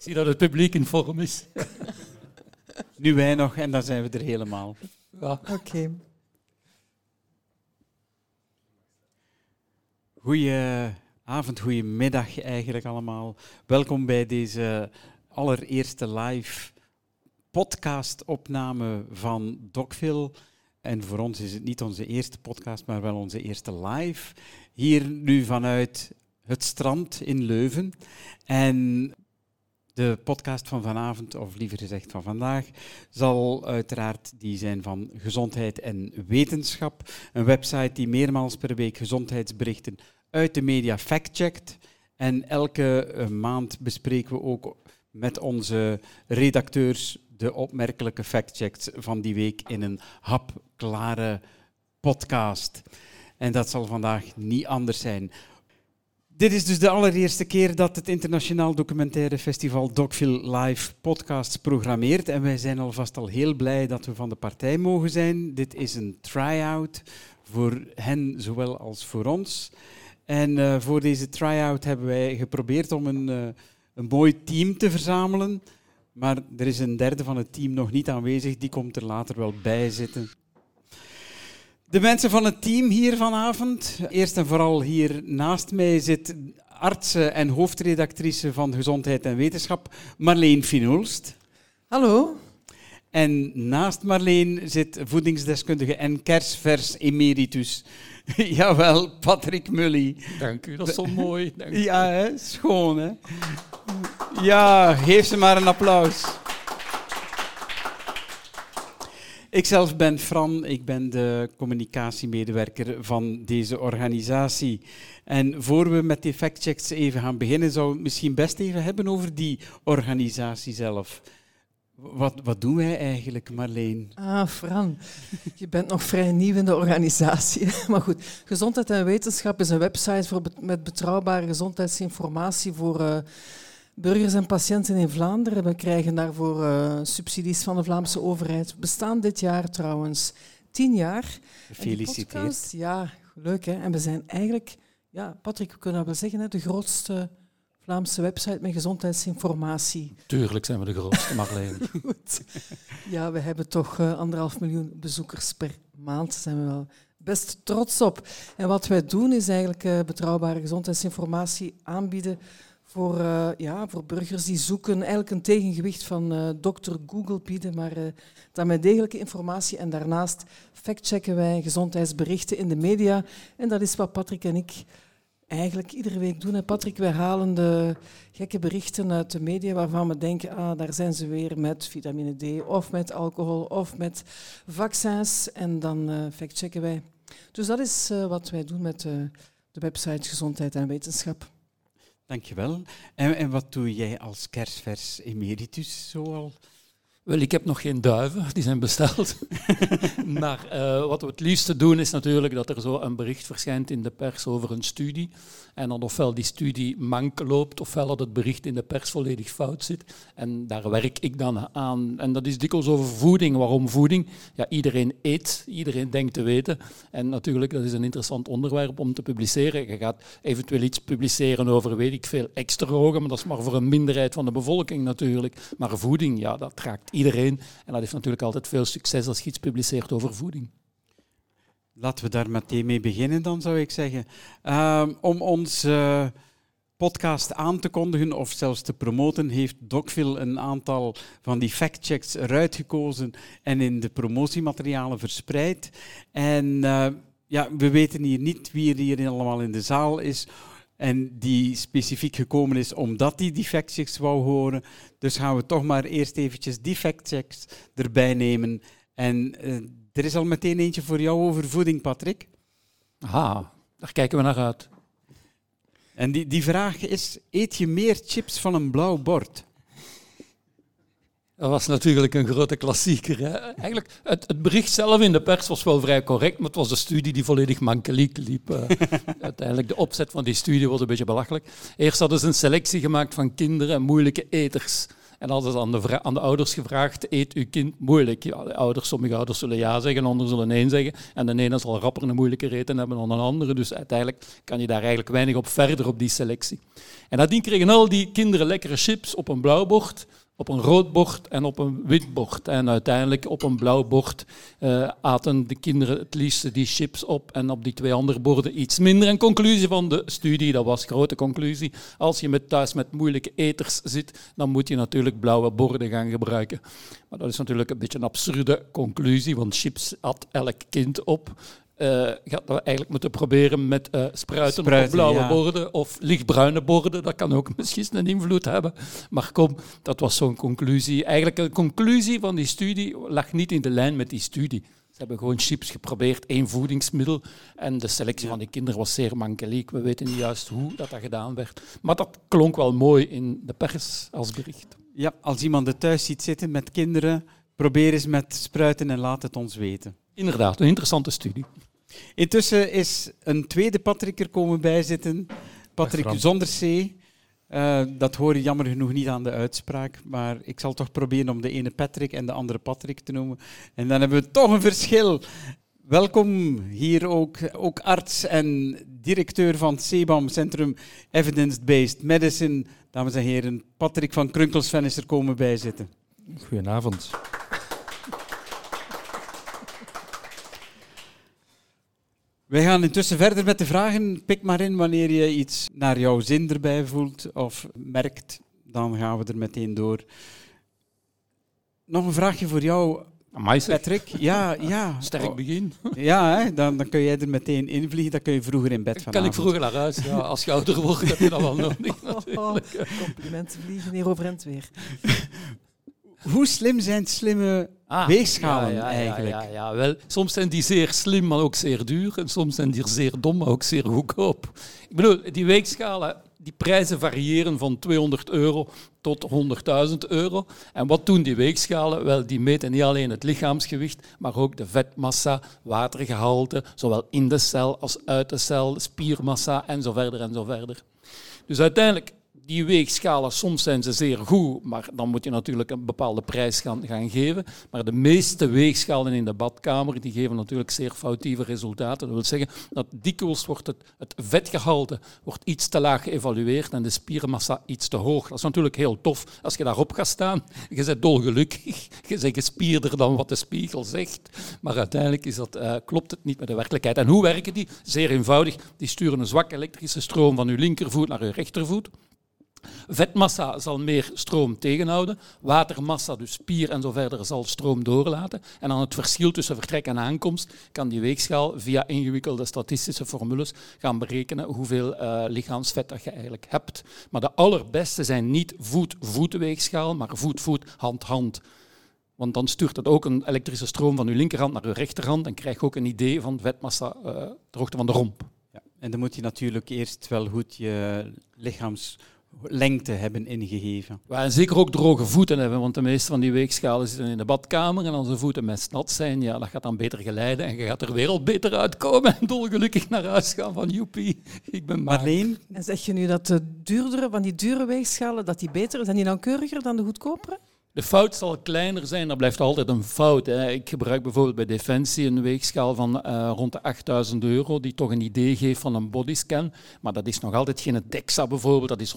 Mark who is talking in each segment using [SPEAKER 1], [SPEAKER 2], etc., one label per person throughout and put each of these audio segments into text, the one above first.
[SPEAKER 1] Ik zie dat het publiek in vorm is.
[SPEAKER 2] Nu wij nog en dan zijn we er helemaal.
[SPEAKER 1] Ja.
[SPEAKER 3] Oké.
[SPEAKER 2] Goedenavond, goedemiddag eigenlijk allemaal. Welkom bij deze allereerste live podcastopname van Docville. En voor ons is het niet onze eerste podcast, maar wel onze eerste live. Hier nu vanuit het strand in Leuven. En de podcast van vanavond, of liever gezegd van vandaag, zal uiteraard die zijn van gezondheid en wetenschap. Een website die meermaals per week gezondheidsberichten uit de media factcheckt. En elke eh, maand bespreken we ook met onze redacteurs de opmerkelijke factchecks van die week in een hapklare podcast. En dat zal vandaag niet anders zijn. Dit is dus de allereerste keer dat het Internationaal Documentaire Festival Docville Live podcasts programmeert. En wij zijn alvast al heel blij dat we van de partij mogen zijn. Dit is een try-out voor hen zowel als voor ons. En uh, voor deze try-out hebben wij geprobeerd om een, uh, een mooi team te verzamelen. Maar er is een derde van het team nog niet aanwezig. Die komt er later wel bij zitten. De mensen van het team hier vanavond. Eerst en vooral hier naast mij zit arts en hoofdredactrice van Gezondheid en Wetenschap, Marleen Finulst.
[SPEAKER 3] Hallo.
[SPEAKER 2] En naast Marleen zit voedingsdeskundige en kersvers emeritus. Jawel, Patrick Mully.
[SPEAKER 1] Dank u, dat is zo mooi. Dank u.
[SPEAKER 2] Ja, hè? schoon hè. Ja, geef ze maar een applaus. Ikzelf ben Fran, ik ben de communicatiemedewerker van deze organisatie. En voor we met die factchecks even gaan beginnen, zou ik het misschien best even hebben over die organisatie zelf. Wat, wat doen wij eigenlijk, Marleen?
[SPEAKER 3] Ah, Fran, je bent nog vrij nieuw in de organisatie. Maar goed, Gezondheid en Wetenschap is een website voor met betrouwbare gezondheidsinformatie voor uh, burgers en patiënten in Vlaanderen. We krijgen daarvoor uh, subsidies van de Vlaamse overheid. We bestaan dit jaar trouwens tien jaar.
[SPEAKER 2] Gefeliciteerd.
[SPEAKER 3] Ja, leuk hè. En we zijn eigenlijk, ja, Patrick, we kunnen wel zeggen, hè, de grootste Vlaamse website met gezondheidsinformatie.
[SPEAKER 1] Tuurlijk zijn we de grootste, Marleen.
[SPEAKER 3] Goed. Ja, we hebben toch uh, anderhalf miljoen bezoekers per maand. Daar zijn we wel best trots op. En wat wij doen is eigenlijk uh, betrouwbare gezondheidsinformatie aanbieden voor, uh, ja, voor burgers die zoeken eigenlijk een tegengewicht van uh, dokter Google bieden, maar uh, dan met degelijke informatie. En daarnaast factchecken wij gezondheidsberichten in de media. En dat is wat Patrick en ik eigenlijk iedere week doen. Hè. Patrick, wij halen de gekke berichten uit de media waarvan we denken, ah, daar zijn ze weer met vitamine D of met alcohol of met vaccins. En dan factchecken wij. Dus dat is wat wij doen met de website Gezondheid en Wetenschap.
[SPEAKER 2] Dankjewel. En, en wat doe jij als kerstvers emeritus zoal?
[SPEAKER 1] Wel, ik heb nog geen duiven, die zijn besteld. maar uh, wat we het liefste doen is natuurlijk dat er zo een bericht verschijnt in de pers over een studie. En dan ofwel die studie mank loopt, ofwel dat het bericht in de pers volledig fout zit. En daar werk ik dan aan. En dat is dikwijls over voeding. Waarom voeding? Ja, iedereen eet, iedereen denkt te weten. En natuurlijk, dat is een interessant onderwerp om te publiceren. Je gaat eventueel iets publiceren over, weet ik veel, extra maar dat is maar voor een minderheid van de bevolking natuurlijk. Maar voeding, ja, dat raakt iedereen. En dat heeft natuurlijk altijd veel succes als je iets publiceert over voeding.
[SPEAKER 2] Laten we daar meteen mee beginnen, dan zou ik zeggen. Uh, om ons podcast aan te kondigen of zelfs te promoten, heeft Docville een aantal van die factchecks eruit gekozen en in de promotiematerialen verspreid. En uh, ja, we weten hier niet wie er hier allemaal in de zaal is en die specifiek gekomen is omdat hij die factchecks wou horen. Dus gaan we toch maar eerst eventjes die factchecks erbij nemen. En uh, er is al meteen eentje voor jou over voeding, Patrick.
[SPEAKER 1] Aha, daar kijken we naar uit.
[SPEAKER 2] En die, die vraag is, eet je meer chips van een blauw bord?
[SPEAKER 1] Dat was natuurlijk een grote klassieker. Hè? Eigenlijk, het, het, bericht zelf in de pers was wel vrij correct, maar het was de studie die volledig mankeliek liep. Uh, uiteindelijk, de opzet van die studie was een beetje belachelijk. Eerst hadden ze een selectie gemaakt van kinderen en moeilijke eters. En hadden ze aan de, aan de ouders gevraagd, eet uw kind moeilijk? Ja, de ouders, sommige ouders zullen ja zeggen, anderen zullen nee zeggen. En de ene zal rapper een moeilijke eten hebben dan een andere. Dus uiteindelijk kan je daar eigenlijk weinig op verder op die selectie. En nadien kregen al die kinderen lekkere chips op een blauw bord op een rood bord en op een wit bord. En uiteindelijk op een blauw bord uh, aten de kinderen het liefst die chips op en op die twee andere borden iets minder. En conclusie van de studie, dat was grote conclusie, als je met thuis met moeilijke eters zit, dan moet je natuurlijk blauwe borden gaan gebruiken. Maar dat is natuurlijk een beetje een absurde conclusie, want chips at elk kind op uh, gaat we eigenlijk moeten proberen met uh, spruiten, spruiten, op blauwe borden of lichtbruine borden. Dat kan ook misschien een invloed hebben. Maar kom, dat was zo'n conclusie. Eigenlijk een conclusie van die studie lag niet in de lijn met die studie. Ze hebben gewoon chips geprobeerd, één voedingsmiddel. En de selectie van die kinderen was zeer mankeliek. We weten niet juist hoe dat, dat gedaan werd. Maar dat klonk wel mooi in de pers als bericht.
[SPEAKER 2] Ja, als iemand er thuis ziet zitten met kinderen, probeer eens met spruiten en laat het ons weten.
[SPEAKER 1] Inderdaad, een interessante studie.
[SPEAKER 2] Intussen is een tweede Patrick er komen bijzitten. Patrick zonder C. Uh, dat hoor je jammer genoeg niet aan de uitspraak, maar ik zal toch proberen om de ene Patrick en de andere Patrick te noemen. En dan hebben we toch een verschil. Welkom hier ook, ook arts en directeur van CEBAM, Centrum Evidence-Based Medicine. Dames en heren, Patrick van Krunkelsven is er komen bijzitten.
[SPEAKER 4] Goedenavond.
[SPEAKER 2] Wij gaan intussen verder met de vragen. Pik maar in wanneer je iets naar jouw zin erbij voelt of merkt. Dan gaan we er meteen door. Nog een vraagje voor jou, Patrick. Ja, ja.
[SPEAKER 1] Sterk begin.
[SPEAKER 2] Ja, hè? Dan, dan kun jij er meteen invliegen. Dan kun je vroeger in bed vanavond.
[SPEAKER 1] Kan ik vroeger naar huis? Ja, als je ouder wordt, heb je dat wel nodig.
[SPEAKER 3] Natuurlijk. complimenten vliegen hier overend weer.
[SPEAKER 2] Hoe slim zijn slimme ah, weegschalen ja, ja, eigenlijk?
[SPEAKER 1] Ja, ja, wel, soms zijn die zeer slim, maar ook zeer duur. En soms zijn die zeer dom, maar ook zeer goedkoop. Ik bedoel, die weegschalen, die prijzen variëren van 200 euro tot 100.000 euro. En wat doen die weegschalen? Wel, die meten niet alleen het lichaamsgewicht, maar ook de vetmassa, watergehalte, zowel in de cel als uit de cel, spiermassa en zo verder en zo verder. Dus uiteindelijk die weegschalen, soms zijn ze zeer goed, maar dan moet je natuurlijk een bepaalde prijs gaan, gaan geven. Maar de meeste weegschalen in de badkamer die geven natuurlijk zeer foutieve resultaten. Dat wil zeggen dat dikwijls wordt het, het vetgehalte wordt iets te laag geëvalueerd en de spiermassa iets te hoog. Dat is natuurlijk heel tof als je daarop gaat staan. Je bent dolgelukkig, je bent gespierder dan wat de spiegel zegt. Maar uiteindelijk is dat, uh, klopt het niet met de werkelijkheid. En hoe werken die? Zeer eenvoudig. Die sturen een zwakke elektrische stroom van je linkervoet naar je rechtervoet. Vetmassa zal meer stroom tegenhouden. Watermassa, dus spier en zo verder, zal stroom doorlaten. En dan het verschil tussen vertrek en aankomst kan die weegschaal via ingewikkelde statistische formules gaan berekenen hoeveel uh, lichaamsvet dat je eigenlijk hebt. Maar de allerbeste zijn niet voet-voet-weegschaal, maar voet-voet, hand-hand. Want dan stuurt het ook een elektrische stroom van je linkerhand naar je rechterhand en krijg je ook een idee van vetmassa uh, ter hoogte van de romp.
[SPEAKER 2] Ja, en dan moet je natuurlijk eerst wel goed je lichaams lengte hebben ingegeven.
[SPEAKER 1] en zeker ook droge voeten hebben, want de meeste van die weegschalen zitten in de badkamer en als de voeten mest nat zijn, ja, dat gaat dan beter geleiden en je gaat er wereld beter uitkomen en dolgelukkig naar huis gaan van joepie, ik ben
[SPEAKER 2] Marleen?
[SPEAKER 3] En zeg je nu dat de duurdere, van die dure weegschalen, dat die beter zijn die nauwkeuriger dan de goedkopere?
[SPEAKER 1] De fout zal kleiner zijn, dat blijft altijd een fout. Hè. Ik gebruik bijvoorbeeld bij Defensie een weegschaal van uh, rond de 8000 euro, die toch een idee geeft van een bodyscan. Maar dat is nog altijd geen DEXA bijvoorbeeld, dat is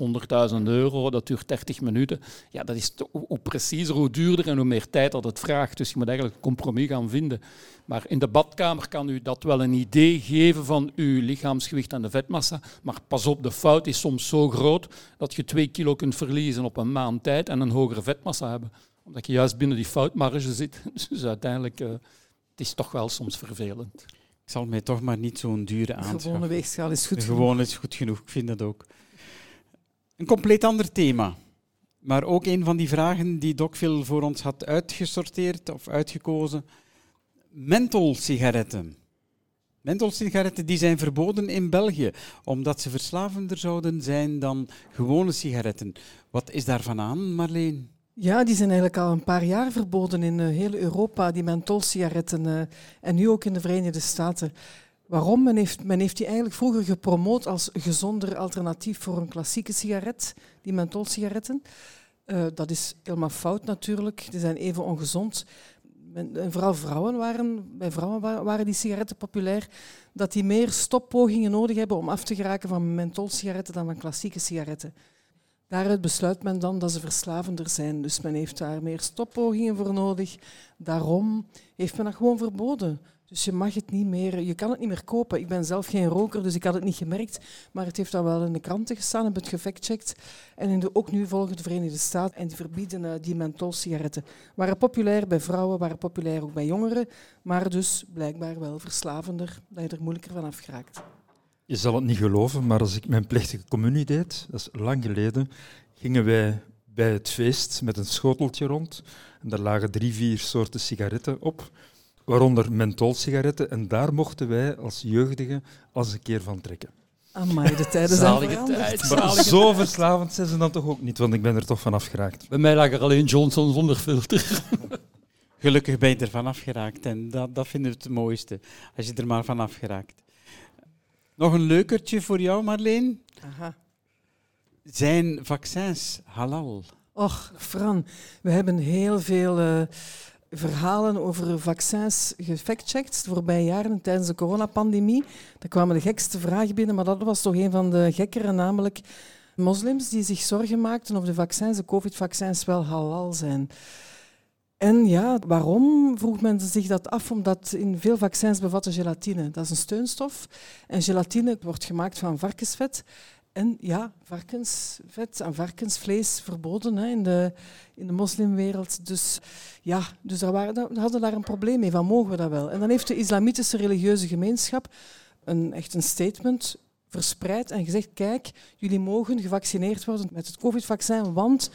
[SPEAKER 1] 100.000 euro, dat duurt 30 minuten. Ja, dat is hoe preciezer, hoe duurder en hoe meer tijd dat het vraagt. Dus je moet eigenlijk een compromis gaan vinden. Maar in de badkamer kan u dat wel een idee geven van uw lichaamsgewicht en de vetmassa. Maar pas op, de fout is soms zo groot dat je 2 kilo kunt verliezen op een maand tijd en een hogere vetmassa hebben. Omdat je juist binnen die foutmarge zit. Dus uiteindelijk, uh, het is toch wel soms vervelend.
[SPEAKER 2] Ik zal mij toch maar niet zo'n dure aanschaffen.
[SPEAKER 3] De gewone weegschaal is goed
[SPEAKER 2] De gewone is goed genoeg, ik vind dat ook. Een compleet ander thema. Maar ook een van die vragen die Docville voor ons had uitgesorteerd of uitgekozen mentholsigaretten. Mentholsigaretten die zijn verboden in België, omdat ze verslavender zouden zijn dan gewone sigaretten. Wat is daarvan aan, Marleen?
[SPEAKER 3] Ja, die zijn eigenlijk al een paar jaar verboden in uh, heel Europa, die mentholsigaretten. Uh, en nu ook in de Verenigde Staten. Waarom? Men heeft, men heeft die eigenlijk vroeger gepromoot als gezonder alternatief voor een klassieke sigaret, die mentholsigaretten. Uh, dat is helemaal fout natuurlijk. Die zijn even ongezond. En vooral vrouwen waren, bij vrouwen waren die sigaretten populair, dat die meer stoppogingen nodig hebben om af te geraken van mentholsigaretten dan van klassieke sigaretten. Daaruit besluit men dan dat ze verslavender zijn. Dus men heeft daar meer stoppogingen voor nodig. Daarom heeft men dat gewoon verboden. Dus je mag het niet meer, je kan het niet meer kopen. Ik ben zelf geen roker, dus ik had het niet gemerkt. Maar het heeft dan wel in de kranten gestaan, heb het gefactcheckt. En in de, ook nu volgen de Verenigde Staten en die verbieden uh, die mentholsigaretten. Waren populair bij vrouwen, waren populair ook bij jongeren. Maar dus blijkbaar wel verslavender, dat je er moeilijker van afgeraakt.
[SPEAKER 4] Je zal het niet geloven, maar als ik mijn plechtige communie deed, dat is lang geleden, gingen wij bij het feest met een schoteltje rond. En daar lagen drie, vier soorten sigaretten op waaronder mentholsigaretten. En daar mochten wij als jeugdigen als een keer van trekken.
[SPEAKER 3] Amai, de tijden zijn veranderd.
[SPEAKER 4] Maar zo verslavend zijn ze dan toch ook niet, want ik ben er toch van afgeraakt.
[SPEAKER 1] Bij mij lag er alleen Johnson zonder filter.
[SPEAKER 2] Gelukkig ben je er van afgeraakt en dat, dat vinden we het mooiste, als je er maar van afgeraakt. Nog een leukertje voor jou, Marleen. Aha. Zijn vaccins halal?
[SPEAKER 3] Och, Fran, we hebben heel veel... Uh, verhalen over vaccins gefactcheckt de voorbije jaren tijdens de coronapandemie. Daar kwamen de gekste vragen binnen, maar dat was toch een van de gekkere, namelijk moslims die zich zorgen maakten of de vaccins, de covid-vaccins, wel halal zijn. En ja, waarom vroeg men zich dat af? Omdat in veel vaccins bevatten gelatine. Dat is een steunstof. En gelatine wordt gemaakt van varkensvet. En ja, varkensvet en varkensvlees verboden hè, in, de, in de moslimwereld. Dus ja, dus daar waren, we hadden daar een probleem mee, van mogen we dat wel? En dan heeft de islamitische religieuze gemeenschap een, echt een statement verspreid en gezegd, kijk, jullie mogen gevaccineerd worden met het covid-vaccin, want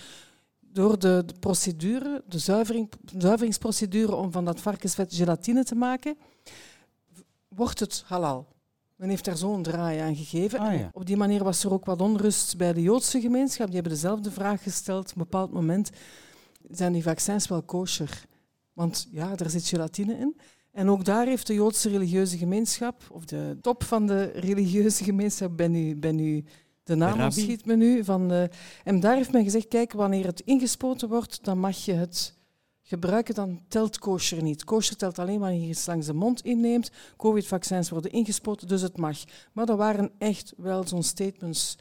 [SPEAKER 3] door de, de procedure, de zuivering, zuiveringsprocedure om van dat varkensvet gelatine te maken, wordt het halal. Men heeft daar zo'n draai aan gegeven. Ah, op die manier was er ook wat onrust bij de Joodse gemeenschap. Die hebben dezelfde vraag gesteld. Op een bepaald moment zijn die vaccins wel kosher. Want ja, er zit gelatine in. En ook daar heeft de Joodse religieuze gemeenschap, of de top van de religieuze gemeenschap, ben u, ben u de naam ontschiet me nu. Van de, en daar heeft men gezegd, kijk, wanneer het ingespoten wordt, dan mag je het gebruiken, dan telt kosher niet. Kosher telt alleen wanneer je het langs de mond inneemt. Covid-vaccins worden ingespoten, dus het mag. Maar er waren echt wel zo'n statements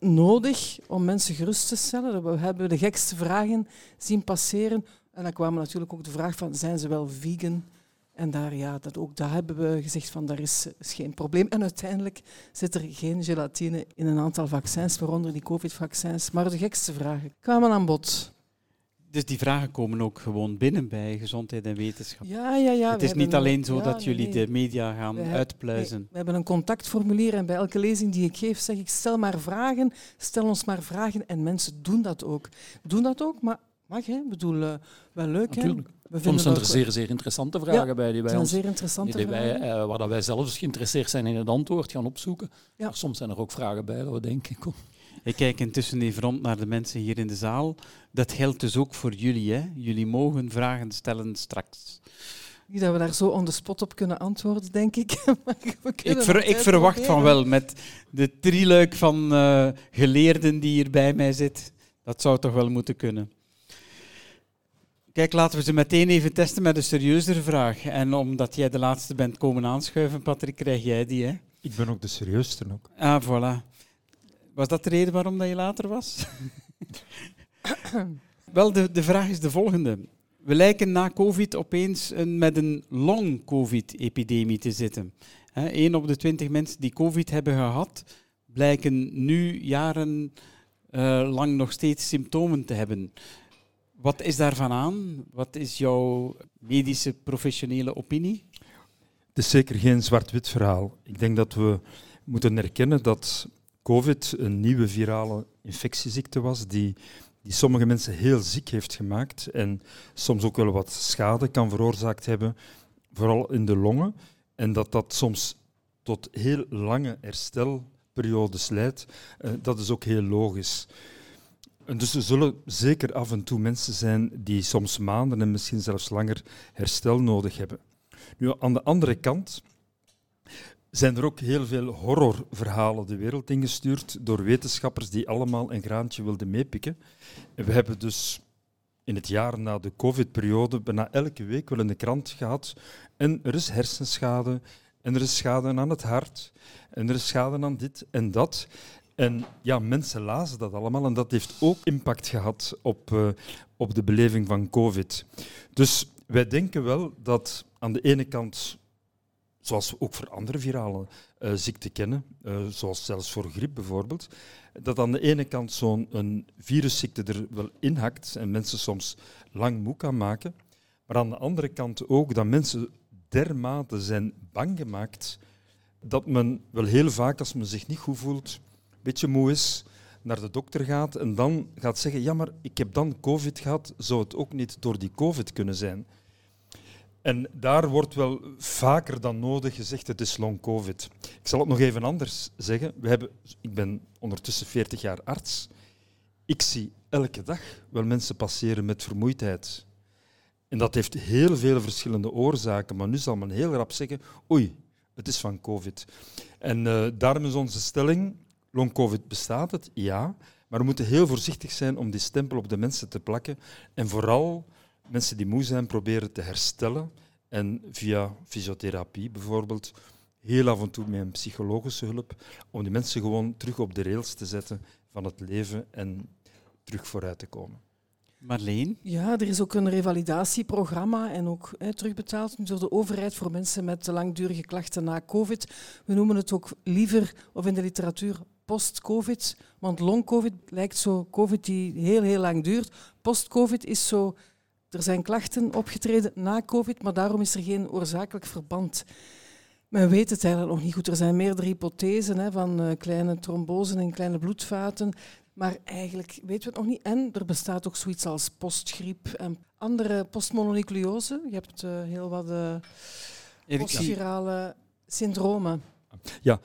[SPEAKER 3] nodig om mensen gerust te stellen. We hebben de gekste vragen zien passeren. En dan kwam natuurlijk ook de vraag van, zijn ze wel vegan? En daar, ja, dat, ook daar hebben we gezegd van, daar is, is geen probleem. En uiteindelijk zit er geen gelatine in een aantal vaccins, waaronder die covid-vaccins. Maar de gekste vragen kwamen aan bod.
[SPEAKER 2] Dus die vragen komen ook gewoon binnen bij gezondheid en wetenschap.
[SPEAKER 3] Ja, ja, ja.
[SPEAKER 2] Het is niet alleen zo dat jullie de media gaan uitpluizen.
[SPEAKER 3] we hebben een contactformulier en bij elke lezing die ik geef zeg ik stel maar vragen, stel ons maar vragen en mensen doen dat ook. Doen dat ook, maar mag hè? Ik bedoel, uh, wel leuk
[SPEAKER 1] Natuurlijk. hè. Soms zijn er zeer, zeer interessante vragen bij die wij ons,
[SPEAKER 3] zeer interessante die
[SPEAKER 1] wij, uh, waar dat wij zelfs geïnteresseerd zijn in het antwoord gaan opzoeken. Ja. soms zijn er ook vragen bij dat we denken, kom,
[SPEAKER 2] ik kijk intussen even rond naar de mensen hier in de zaal. Dat geldt dus ook voor jullie. Hè? Jullie mogen vragen stellen straks.
[SPEAKER 3] Niet dat we daar zo on the spot op kunnen antwoorden, denk ik.
[SPEAKER 2] ik, ik verwacht van wel, met de drieluik van uh, geleerden die hier bij mij zit. Dat zou toch wel moeten kunnen. Kijk, laten we ze meteen even testen met een serieuzere vraag. En omdat jij de laatste bent komen aanschuiven, Patrick, krijg jij die, hè?
[SPEAKER 4] Ik ben ook de serieusste ook.
[SPEAKER 2] Ah, voilà. Was dat de reden waarom dat je later was? Wel, de, de vraag is de volgende. We lijken na COVID opeens een, met een long-COVID-epidemie te zitten. Eén op de twintig mensen die COVID hebben gehad, blijken nu jarenlang lang nog steeds symptomen te hebben. Wat is daarvan aan? Wat is jouw medische professionele opinie?
[SPEAKER 4] Het is zeker geen zwart-wit verhaal. Ik denk dat we moeten erkennen dat COVID een nieuwe virale infectieziekte was die, die sommige mensen heel ziek heeft gemaakt en soms ook wel wat schade kan veroorzaakt hebben, vooral in de longen. En dat dat soms tot heel lange herstelperiodes leidt, uh, dat is ook heel logisch. En dus er zullen zeker af en toe mensen zijn die soms maanden en misschien zelfs langer herstel nodig hebben. Nu, aan de andere kant zijn er ook heel veel horrorverhalen de wereld ingestuurd door wetenschappers die allemaal een graantje wilden meepikken. En we hebben dus in het jaar na de COVID-periode bijna elke week wel in de krant gehad. En er is hersenschade, en er is schade aan het hart, en er is schade aan dit en dat. En ja, mensen lazen dat allemaal en dat heeft ook impact gehad op, uh, op de beleving van COVID. Dus wij denken wel dat aan de ene kant zoals we ook voor andere virale uh, ziekten kennen, uh, zoals zelfs voor griep bijvoorbeeld, dat aan de ene kant zo'n virusziekte er wel inhakt en mensen soms lang moe kan maken, maar aan de andere kant ook dat mensen dermate zijn bang gemaakt dat men wel heel vaak, als men zich niet goed voelt, een beetje moe is, naar de dokter gaat en dan gaat zeggen, ja maar ik heb dan COVID gehad, zou het ook niet door die COVID kunnen zijn? En daar wordt wel vaker dan nodig gezegd, het is long covid. Ik zal het nog even anders zeggen. We hebben, ik ben ondertussen 40 jaar arts. Ik zie elke dag wel mensen passeren met vermoeidheid. En dat heeft heel veel verschillende oorzaken. Maar nu zal men heel rap zeggen, oei, het is van covid. En uh, daarom is onze stelling, long covid bestaat het, ja. Maar we moeten heel voorzichtig zijn om die stempel op de mensen te plakken. En vooral mensen die moe zijn proberen te herstellen. En via fysiotherapie bijvoorbeeld, heel af en toe met een psychologische hulp, om die mensen gewoon terug op de rails te zetten van het leven en terug vooruit te komen.
[SPEAKER 2] Marleen?
[SPEAKER 3] Ja, er is ook een revalidatieprogramma en ook hè, terugbetaald door de overheid voor mensen met langdurige klachten na COVID. We noemen het ook liever, of in de literatuur, post-COVID. Want long-COVID lijkt zo COVID die heel, heel lang duurt. Post-COVID is zo er zijn klachten opgetreden na COVID, maar daarom is er geen oorzakelijk verband. Men weet het eigenlijk nog niet goed. Er zijn meerdere hypothesen hè, van uh, kleine trombosen en kleine bloedvaten. Maar eigenlijk weten we het nog niet. En er bestaat ook zoiets als postgriep en andere postmononucleose. Je hebt uh, heel wat uh, postvirale syndromen.
[SPEAKER 4] Ja,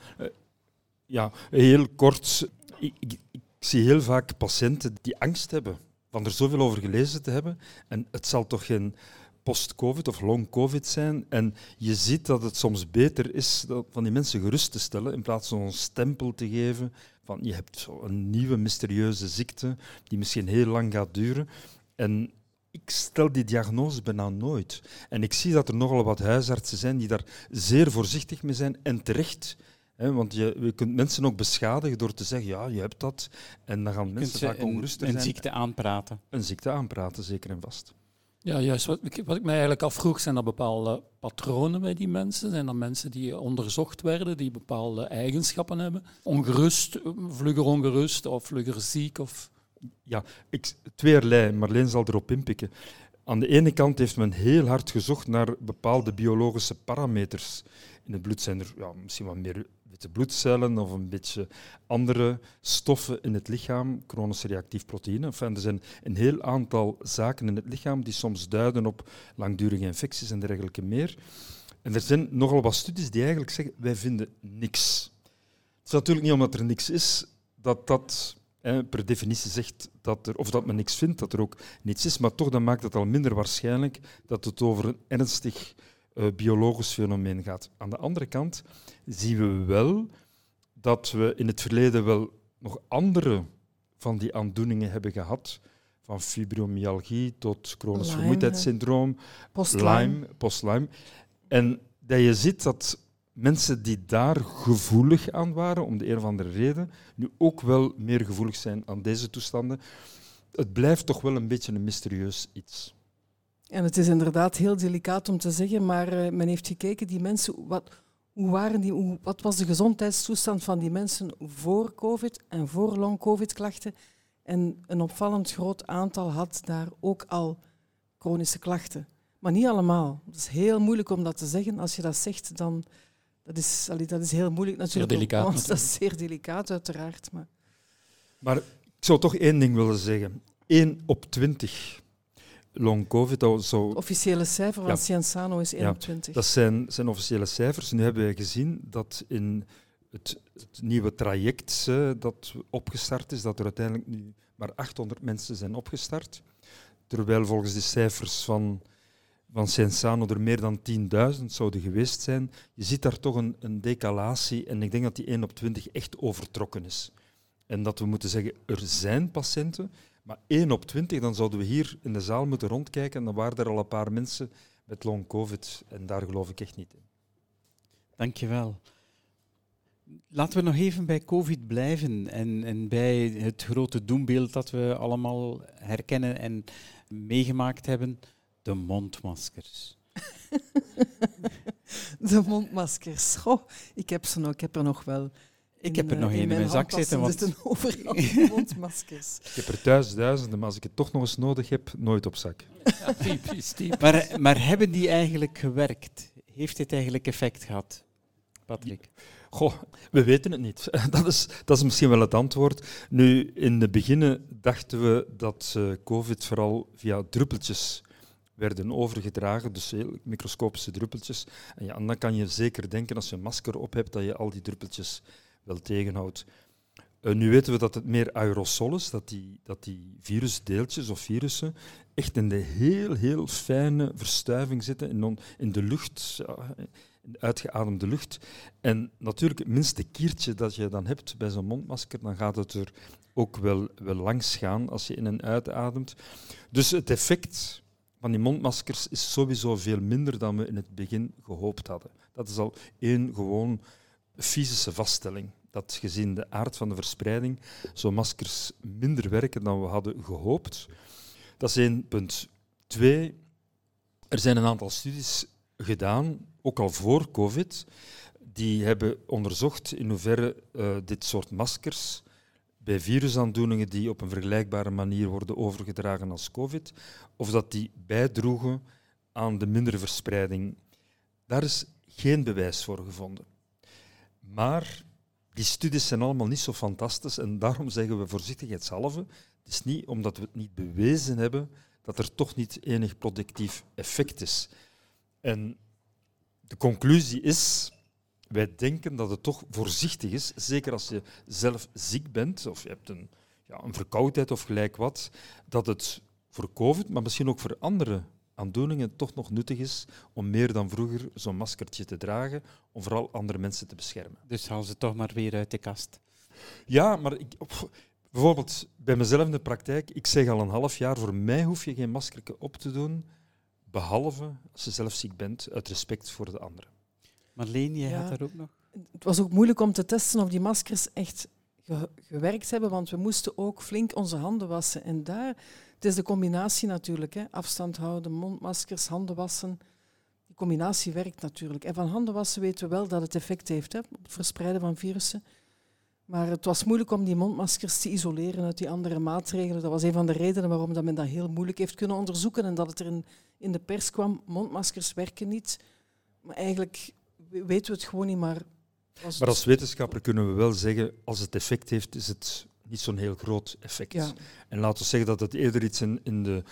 [SPEAKER 4] ja heel kort. Ik, ik, ik zie heel vaak patiënten die angst hebben van er zoveel over gelezen te hebben. En het zal toch geen post-COVID of long-COVID zijn. En je ziet dat het soms beter is van die mensen gerust te stellen in plaats van een stempel te geven van je hebt een nieuwe mysterieuze ziekte die misschien heel lang gaat duren. En ik stel die diagnose bijna nooit. En ik zie dat er nogal wat huisartsen zijn die daar zeer voorzichtig mee zijn en terecht want je, je kunt mensen ook beschadigen door te zeggen, ja, je hebt dat. En dan gaan mensen vaak onrustig
[SPEAKER 2] zijn. Een ziekte aanpraten.
[SPEAKER 4] Een ziekte aanpraten, zeker en vast.
[SPEAKER 1] Ja, juist. Wat, wat ik mij eigenlijk afvroeg, zijn er bepaalde patronen bij die mensen? Zijn er mensen die onderzocht werden, die bepaalde eigenschappen hebben? Ongerust, vlugger ongerust of vlugger ziek? Of...
[SPEAKER 4] Ja, ik, tweeërlei. Marleen zal erop inpikken. Aan de ene kant heeft men heel hard gezocht naar bepaalde biologische parameters. In het bloed zijn er ja, misschien wat meer bloedcellen of een beetje andere stoffen in het lichaam, chronisch reactief proteïne. Er zijn een heel aantal zaken in het lichaam die soms duiden op langdurige infecties en dergelijke meer. En er zijn nogal wat studies die eigenlijk zeggen, wij vinden niks. Het is natuurlijk niet omdat er niks is, dat dat per definitie zegt dat er, of dat men niks vindt, dat er ook niets is, maar toch dan maakt het al minder waarschijnlijk dat het over een ernstig uh, biologisch fenomeen gaat. Aan de andere kant zien we wel dat we in het verleden wel nog andere van die aandoeningen hebben gehad. Van fibromyalgie tot chronisch vermoeidheidssyndroom,
[SPEAKER 3] post-Lyme.
[SPEAKER 4] Post en dat je ziet dat mensen die daar gevoelig aan waren, om de een of andere reden, nu ook wel meer gevoelig zijn aan deze toestanden. Het blijft toch wel een beetje een mysterieus iets.
[SPEAKER 3] En het is inderdaad heel delicaat om te zeggen, maar uh, men heeft gekeken, die mensen, wat, hoe waren die, hoe, wat was de gezondheidstoestand van die mensen voor COVID en voor long-COVID-klachten? En een opvallend groot aantal had daar ook al chronische klachten. Maar niet allemaal. Het is heel moeilijk om dat te zeggen. Als je dat zegt, dan dat is, allee, dat is heel moeilijk natuurlijk.
[SPEAKER 1] Zeer delicaat.
[SPEAKER 3] Want dat is zeer delicaat, uiteraard. Maar...
[SPEAKER 4] maar ik zou toch één ding willen zeggen. 1 op 20 long COVID. Zo...
[SPEAKER 3] Officiële cijfer van ja. Cienzano is 21.
[SPEAKER 4] Ja, dat zijn, zijn officiële cijfers. Nu hebben we gezien dat in het, het nieuwe traject uh, dat opgestart is, dat er uiteindelijk nu maar 800 mensen zijn opgestart. Terwijl volgens de cijfers van van Cienzano er meer dan 10.000 zouden geweest zijn, je ziet daar toch een, een decalatie en ik denk dat die 1 op 20 echt overtrokken is. En dat we moeten zeggen, er zijn patiënten, maar 1 op 20, dan zouden we hier in de zaal moeten rondkijken en dan waren er al een paar mensen met long covid en daar geloof ik echt niet in.
[SPEAKER 2] Dankjewel. Laten we nog even bij COVID blijven en, en bij het grote doembeeld dat we allemaal herkennen en meegemaakt hebben, de mondmaskers.
[SPEAKER 3] de mondmaskers. Goh, ik heb ze nog, ik heb er nog wel.
[SPEAKER 2] Ik heb er nog één in, mijn zak zitten.
[SPEAKER 3] Want... zitten overal mondmaskers.
[SPEAKER 4] Ik heb er thuis duizenden, maar als ik het toch nog eens nodig heb, nooit op zak.
[SPEAKER 2] Ja, typisch, typisch. Maar, maar hebben die eigenlijk gewerkt? Heeft dit eigenlijk effect gehad, Patrick?
[SPEAKER 4] Goh, we weten het niet. Dat is, dat is misschien wel het antwoord. Nu, in de beginnen dachten we dat uh, COVID vooral via druppeltjes werden overgedragen, dus heel microscopische druppeltjes. En, ja, en dan kan je zeker denken, als je een masker op hebt, dat je al die druppeltjes wel tegenhoudt. Uh, nu weten we dat het meer aerosol is, dat die, dat die virusdeeltjes of virussen echt in de heel, heel fijne verstuiving zitten in, in de lucht, uitgeademde lucht. En natuurlijk, het minste kiertje dat je dan hebt bij zo'n mondmasker, dan gaat het er ook wel, wel langs gaan als je in en uitademt. Dus het effect van die mondmaskers is sowieso veel minder dan we in het begin gehoopt hadden. Dat is al één gewoon fysische vaststelling. Dat gezien de aard van de verspreiding zo'n maskers minder werken dan we hadden gehoopt. Dat is één punt. Twee, er zijn een aantal studies gedaan, ook al voor COVID, die hebben onderzocht in hoeverre uh, dit soort maskers bij virusaandoeningen die op een vergelijkbare manier worden overgedragen als COVID, of dat die bijdroegen aan de mindere verspreiding. Daar is geen bewijs voor gevonden. Maar die studies zijn allemaal niet zo fantastisch en daarom zeggen we voorzichtigheidshalve. Het is niet omdat we het niet bewezen hebben dat er toch niet enig productief effect is. En de conclusie is, wij denken dat het toch voorzichtig is, zeker als je zelf ziek bent of je hebt een, ja, een verkoudheid of gelijk wat, dat het voor COVID, maar misschien ook voor andere aandoeningen toch nog nuttig is om meer dan vroeger zo'n maskertje te dragen, om vooral andere mensen te beschermen.
[SPEAKER 2] Dus haal ze toch maar weer uit de kast.
[SPEAKER 4] Ja, maar ik, bijvoorbeeld bij mezelf in de praktijk, ik zeg al een half jaar, voor mij hoef je geen maskertje op te doen, behalve als je zelf ziek bent, uit respect voor de anderen.
[SPEAKER 2] Marleen, jij ja, had daar ook nog?
[SPEAKER 3] Het was ook moeilijk om te testen of die maskers echt gewerkt hebben, want we moesten ook flink onze handen wassen. En daar, het is de combinatie natuurlijk, hè. afstand houden, mondmaskers, handen wassen. Die combinatie werkt natuurlijk. En van handen wassen weten we wel dat het effect heeft hè, op het verspreiden van virussen. Maar het was moeilijk om die mondmaskers te isoleren uit die andere maatregelen. Dat was een van de redenen waarom dat men dat heel moeilijk heeft kunnen onderzoeken en dat het er in, in de pers kwam. Mondmaskers werken niet. Maar eigenlijk weten we het gewoon niet, maar
[SPEAKER 4] maar als wetenschapper kunnen we wel zeggen, als het effect heeft, is het niet zo'n heel groot effect.
[SPEAKER 3] Ja.
[SPEAKER 4] En laten we zeggen dat het eerder iets in, in de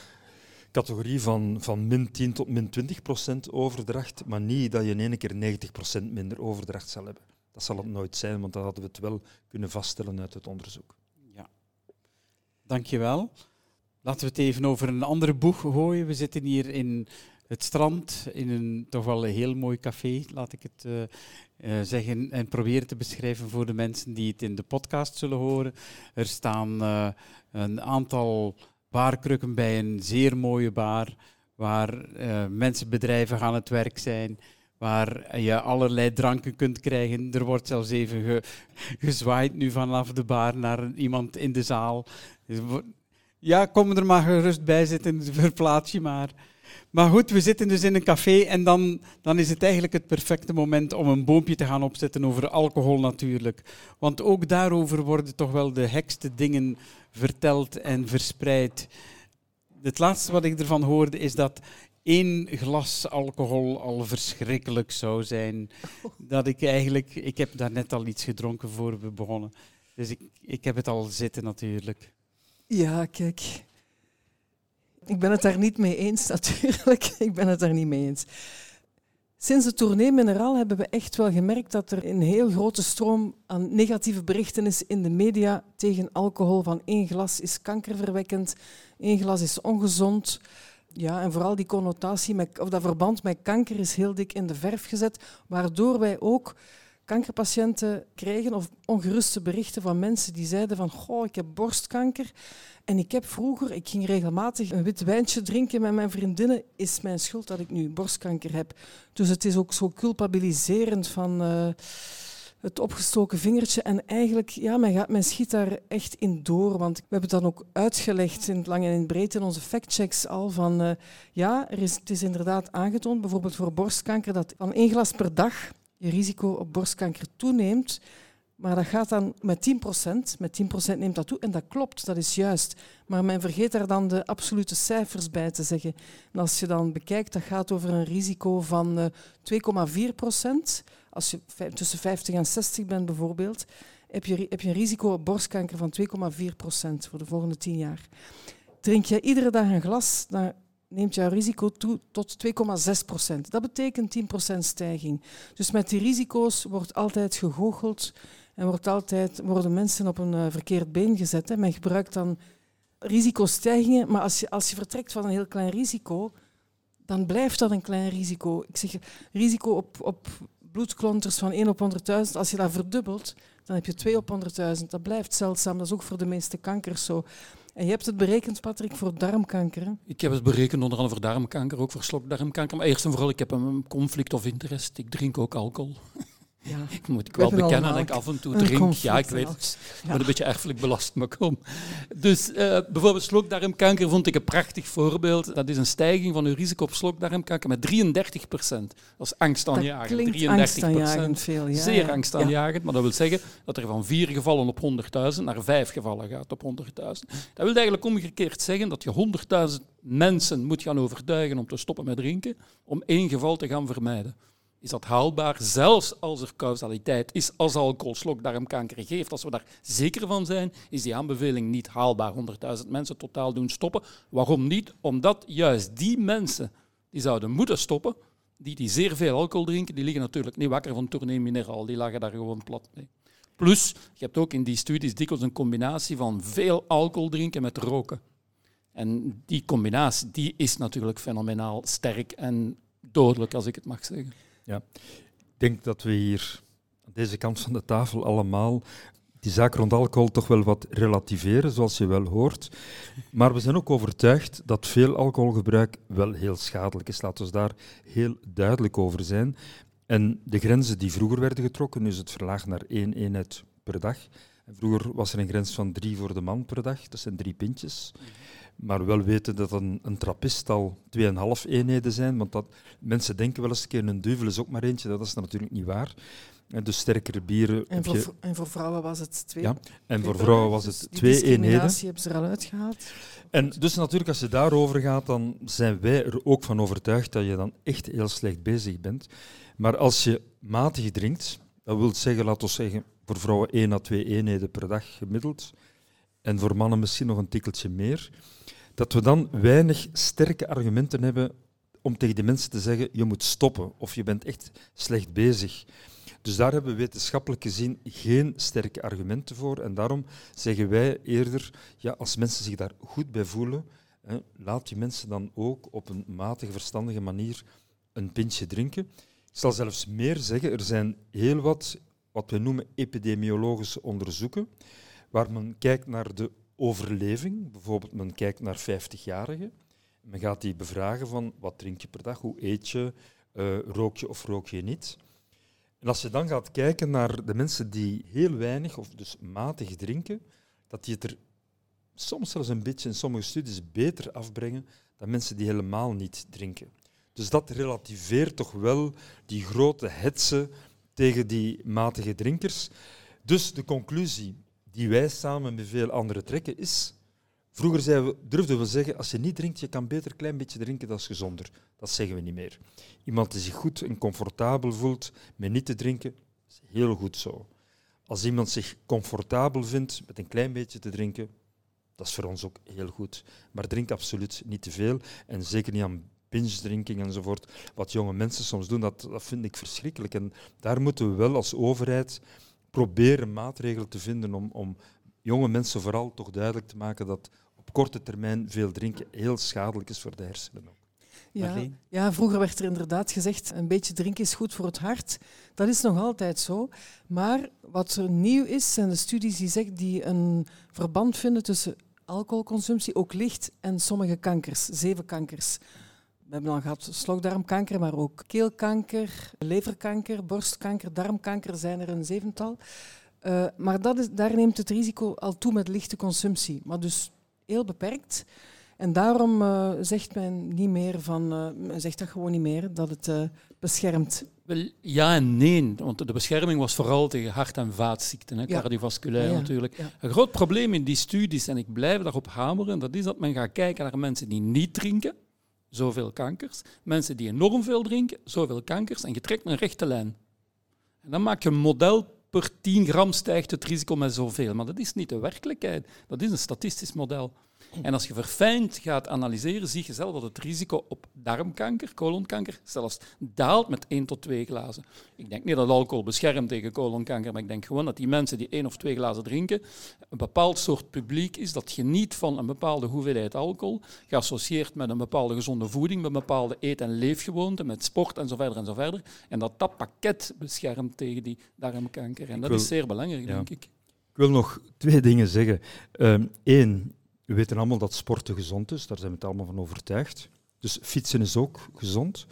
[SPEAKER 4] categorie van, van min 10 tot min 20 procent overdracht, maar niet dat je in één keer 90 procent minder overdracht zal hebben. Dat zal het nooit zijn, want dan hadden we het wel kunnen vaststellen uit het onderzoek.
[SPEAKER 2] Ja. Dankjewel. Laten we het even over een andere boeg gooien. We zitten hier in het strand in een toch wel een heel mooi café, laat ik het uh, uh, zeggen, en proberen te beschrijven voor de mensen die het in de podcast zullen horen. Er staan uh, een aantal baarkrukken bij een zeer mooie bar, waar mensen, bedrijven aan het werk zijn, waar je allerlei dranken kunt krijgen. Er wordt zelfs even ge gezwaaid nu vanaf de bar naar iemand in de zaal. Ja, kom er maar gerust bij zitten, verplaats je maar. Maar goed, we zitten dus in een café en dan, dan is het eigenlijk het perfecte moment om een boompje te gaan opzetten over alcohol natuurlijk. Want ook daarover worden toch wel de hekste dingen verteld en verspreid. Het laatste wat ik ervan hoorde is dat één glas alcohol al verschrikkelijk zou zijn. Dat ik eigenlijk, ik heb daar net al iets gedronken voor we begonnen. Dus ik, ik heb het al zitten natuurlijk.
[SPEAKER 3] Ja, kijk. Ik ben het daar niet mee eens, natuurlijk. Ik ben het daar niet mee eens. Sinds de tournee Mineraal hebben we echt wel gemerkt dat er een heel grote stroom aan negatieve berichten is in de media tegen alcohol. Van één glas is kankerverwekkend, één glas is ongezond. Ja, en vooral die connotatie, met, of dat verband met kanker is heel dik in de verf gezet, waardoor wij ook kankerpatiënten kregen of ongeruste berichten van mensen die zeiden van goh, ik heb borstkanker en ik heb vroeger, ik ging regelmatig een wit wijntje drinken met mijn vriendinnen, is mijn schuld dat ik nu borstkanker heb. Dus het is ook zo culpabiliserend van uh, het opgestoken vingertje en eigenlijk, ja, men, gaat, men schiet daar echt in door, want we hebben het dan ook uitgelegd in het lang en in het breed in onze factchecks al van uh, ja, er is, het is inderdaad aangetoond, bijvoorbeeld voor borstkanker, dat van één glas per dag je risico op borstkanker toeneemt. Maar dat gaat dan met 10% Met 10% neemt dat toe. En dat klopt, dat is juist. Maar men vergeet daar dan de absolute cijfers bij te zeggen. En als je dan bekijkt, dat gaat over een risico van 2,4% eh, Als je tussen 50 en 60 bent bijvoorbeeld, heb je, heb je een risico op borstkanker van 2,4% voor de volgende 10 jaar. Drink je iedere dag een glas, neemt jouw risico toe tot 2,6 procent. Dat betekent 10 procent stijging. Dus met die risico's wordt altijd gegoocheld en wordt altijd, worden mensen op een uh, verkeerd been gezet. Men gebruikt dan risicostijgingen, maar als je, als je vertrekt van een heel klein risico, dan blijft dat een klein risico. Ik zeg, risico op, op bloedklonters van 1 op 100.000, als je dat verdubbelt, dan heb je 2 op 100.000. Dat blijft zeldzaam, dat is ook voor de meeste kankers zo. En je hebt het berekend, Patrick, voor darmkanker.
[SPEAKER 1] Ik heb het berekend onder andere voor darmkanker, ook voor slokdarmkanker. Maar eerst en vooral, ik heb een conflict of interest. Ik drink ook alcohol. Ja, ik moet ik wel bekennen dat ik af en toe drink. Ja, ik weet het. Ja. een beetje erfelijk belast, maar kom. Dus uh, bijvoorbeeld slokdarmkanker vond ik een prachtig voorbeeld. Dat is een stijging van uw risico op slokdarmkanker met 33 procent. Dat is angstaanjagend. 33
[SPEAKER 3] procent. veel. Ja,
[SPEAKER 1] Zeer angstaanjagend, maar dat wil zeggen dat er van vier gevallen op 100.000 naar vijf gevallen gaat op 100.000. Dat wil eigenlijk omgekeerd zeggen dat je 100.000 mensen moet gaan overtuigen om te stoppen met drinken, om één geval te gaan vermijden is dat haalbaar, zelfs als er causaliteit is als alcohol slokdarmkanker geeft. Als we daar zeker van zijn, is die aanbeveling niet haalbaar. 100.000 mensen totaal doen stoppen. Waarom niet? Omdat juist die mensen die zouden moeten stoppen, die, die zeer veel alcohol drinken, die liggen natuurlijk niet wakker van tournee mineraal. Die lagen daar gewoon plat mee. Plus, je hebt ook in die studies dikwijls een combinatie van veel alcohol drinken met roken. En die combinatie die is natuurlijk fenomenaal sterk en dodelijk, als ik het mag zeggen.
[SPEAKER 4] Ja, ik denk dat we hier aan deze kant van de tafel allemaal die zaak rond alcohol toch wel wat relativeren, zoals je wel hoort. Maar we zijn ook overtuigd dat veel alcoholgebruik wel heel schadelijk is. Laten we daar heel duidelijk over zijn. En de grenzen die vroeger werden getrokken, is het verlaagd naar één eenheid per dag. En vroeger was er een grens van drie voor de man per dag, dat zijn drie pintjes. Maar wel weten dat een, een trappist al 2,5 eenheden zijn. Want dat, mensen denken wel eens een keer een duvel is ook maar eentje. Dat is natuurlijk niet waar. En dus sterkere bieren.
[SPEAKER 3] En voor, en voor vrouwen was het twee. Ja,
[SPEAKER 4] en voor vrouwen was het dus twee eenheden.
[SPEAKER 3] Die hebben ze er al uitgehaald.
[SPEAKER 4] En dus natuurlijk, als je daarover gaat, dan zijn wij er ook van overtuigd dat je dan echt heel slecht bezig bent. Maar als je matig drinkt, dat wil zeggen, laten we zeggen, voor vrouwen 1 à 2 eenheden per dag gemiddeld. En voor mannen misschien nog een tikkeltje meer dat we dan weinig sterke argumenten hebben om tegen die mensen te zeggen, je moet stoppen of je bent echt slecht bezig. Dus daar hebben we wetenschappelijk gezien geen sterke argumenten voor. En daarom zeggen wij eerder, ja, als mensen zich daar goed bij voelen, hè, laat die mensen dan ook op een matige, verstandige manier een pintje drinken. Ik zal zelfs meer zeggen, er zijn heel wat, wat we noemen epidemiologische onderzoeken, waar men kijkt naar de overleving. Bijvoorbeeld, men kijkt naar 50-jarigen. Men gaat die bevragen van wat drink je per dag, hoe eet je, uh, rook je of rook je niet. En als je dan gaat kijken naar de mensen die heel weinig of dus matig drinken, dat die het er soms zelfs een beetje in sommige studies beter afbrengen dan mensen die helemaal niet drinken. Dus dat relativeert toch wel die grote hetze tegen die matige drinkers. Dus de conclusie, die wij samen met veel anderen trekken, is... Vroeger we, durfden we zeggen, als je niet drinkt, je kan beter een klein beetje drinken, dat is gezonder. Dat zeggen we niet meer. Iemand die zich goed en comfortabel voelt met niet te drinken, is heel goed zo. Als iemand zich comfortabel vindt met een klein beetje te drinken, dat is voor ons ook heel goed. Maar drink absoluut niet te veel en zeker niet aan binge drinking enzovoort. Wat jonge mensen soms doen, dat, dat vind ik verschrikkelijk. En daar moeten we wel als overheid proberen maatregelen te vinden om, om jonge mensen vooral toch duidelijk te maken dat op korte termijn veel drinken heel schadelijk is voor de hersenen.
[SPEAKER 3] Ja, ja, vroeger werd er inderdaad gezegd, een beetje drinken is goed voor het hart. Dat is nog altijd zo. Maar wat er nieuw is, zijn de studies die, zeggen, die een verband vinden tussen alcoholconsumptie, ook licht, en sommige kankers, zeven kankers. We hebben al gehad slokdarmkanker, maar ook keelkanker, leverkanker, borstkanker, darmkanker zijn er een zevental. Uh, maar dat is, daar neemt het risico al toe met lichte consumptie, maar dus heel beperkt. En daarom uh, zegt men niet meer van, uh, men zegt dat gewoon niet meer, dat het beschermt.
[SPEAKER 1] Wel, ja en nee, want de bescherming was vooral tegen hart- en vaatziekten, hè, ja. cardiovasculair ja, ja. natuurlijk. Een groot probleem in die studies, en ik blijf daarop hameren, dat is dat men gaat kijken naar mensen die niet drinken, zoveel kankers, mensen die enorm veel drinken, zoveel kankers, en je trekt een rechte lijn. En dan maak je een model per 10 gram stijgt het risico met zoveel. Maar dat is niet de werkelijkheid. Dat is een statistisch model. En als je verfijnd gaat analyseren, zie je zelf dat het risico op darmkanker, colonkanker, zelfs daalt met 1 tot 2 glazen. Ik denk niet dat alcohol beschermt tegen colonkanker, maar ik denk gewoon dat die mensen die één of twee glazen drinken, een bepaald soort publiek is dat geniet van een bepaalde hoeveelheid alcohol, geassocieerd met een bepaalde gezonde voeding, met bepaalde eet- en leefgewoonten, met sport en zo verder en zo verder. En dat dat pakket beschermt tegen die darmkanker. En dat
[SPEAKER 4] wil,
[SPEAKER 1] is zeer belangrijk,
[SPEAKER 4] ja.
[SPEAKER 1] denk ik.
[SPEAKER 4] Ik wil nog twee dingen zeggen. Eén, um, we weten allemaal dat sporten gezond is, daar zijn we het allemaal van overtuigd. Dus fietsen is ook gezond.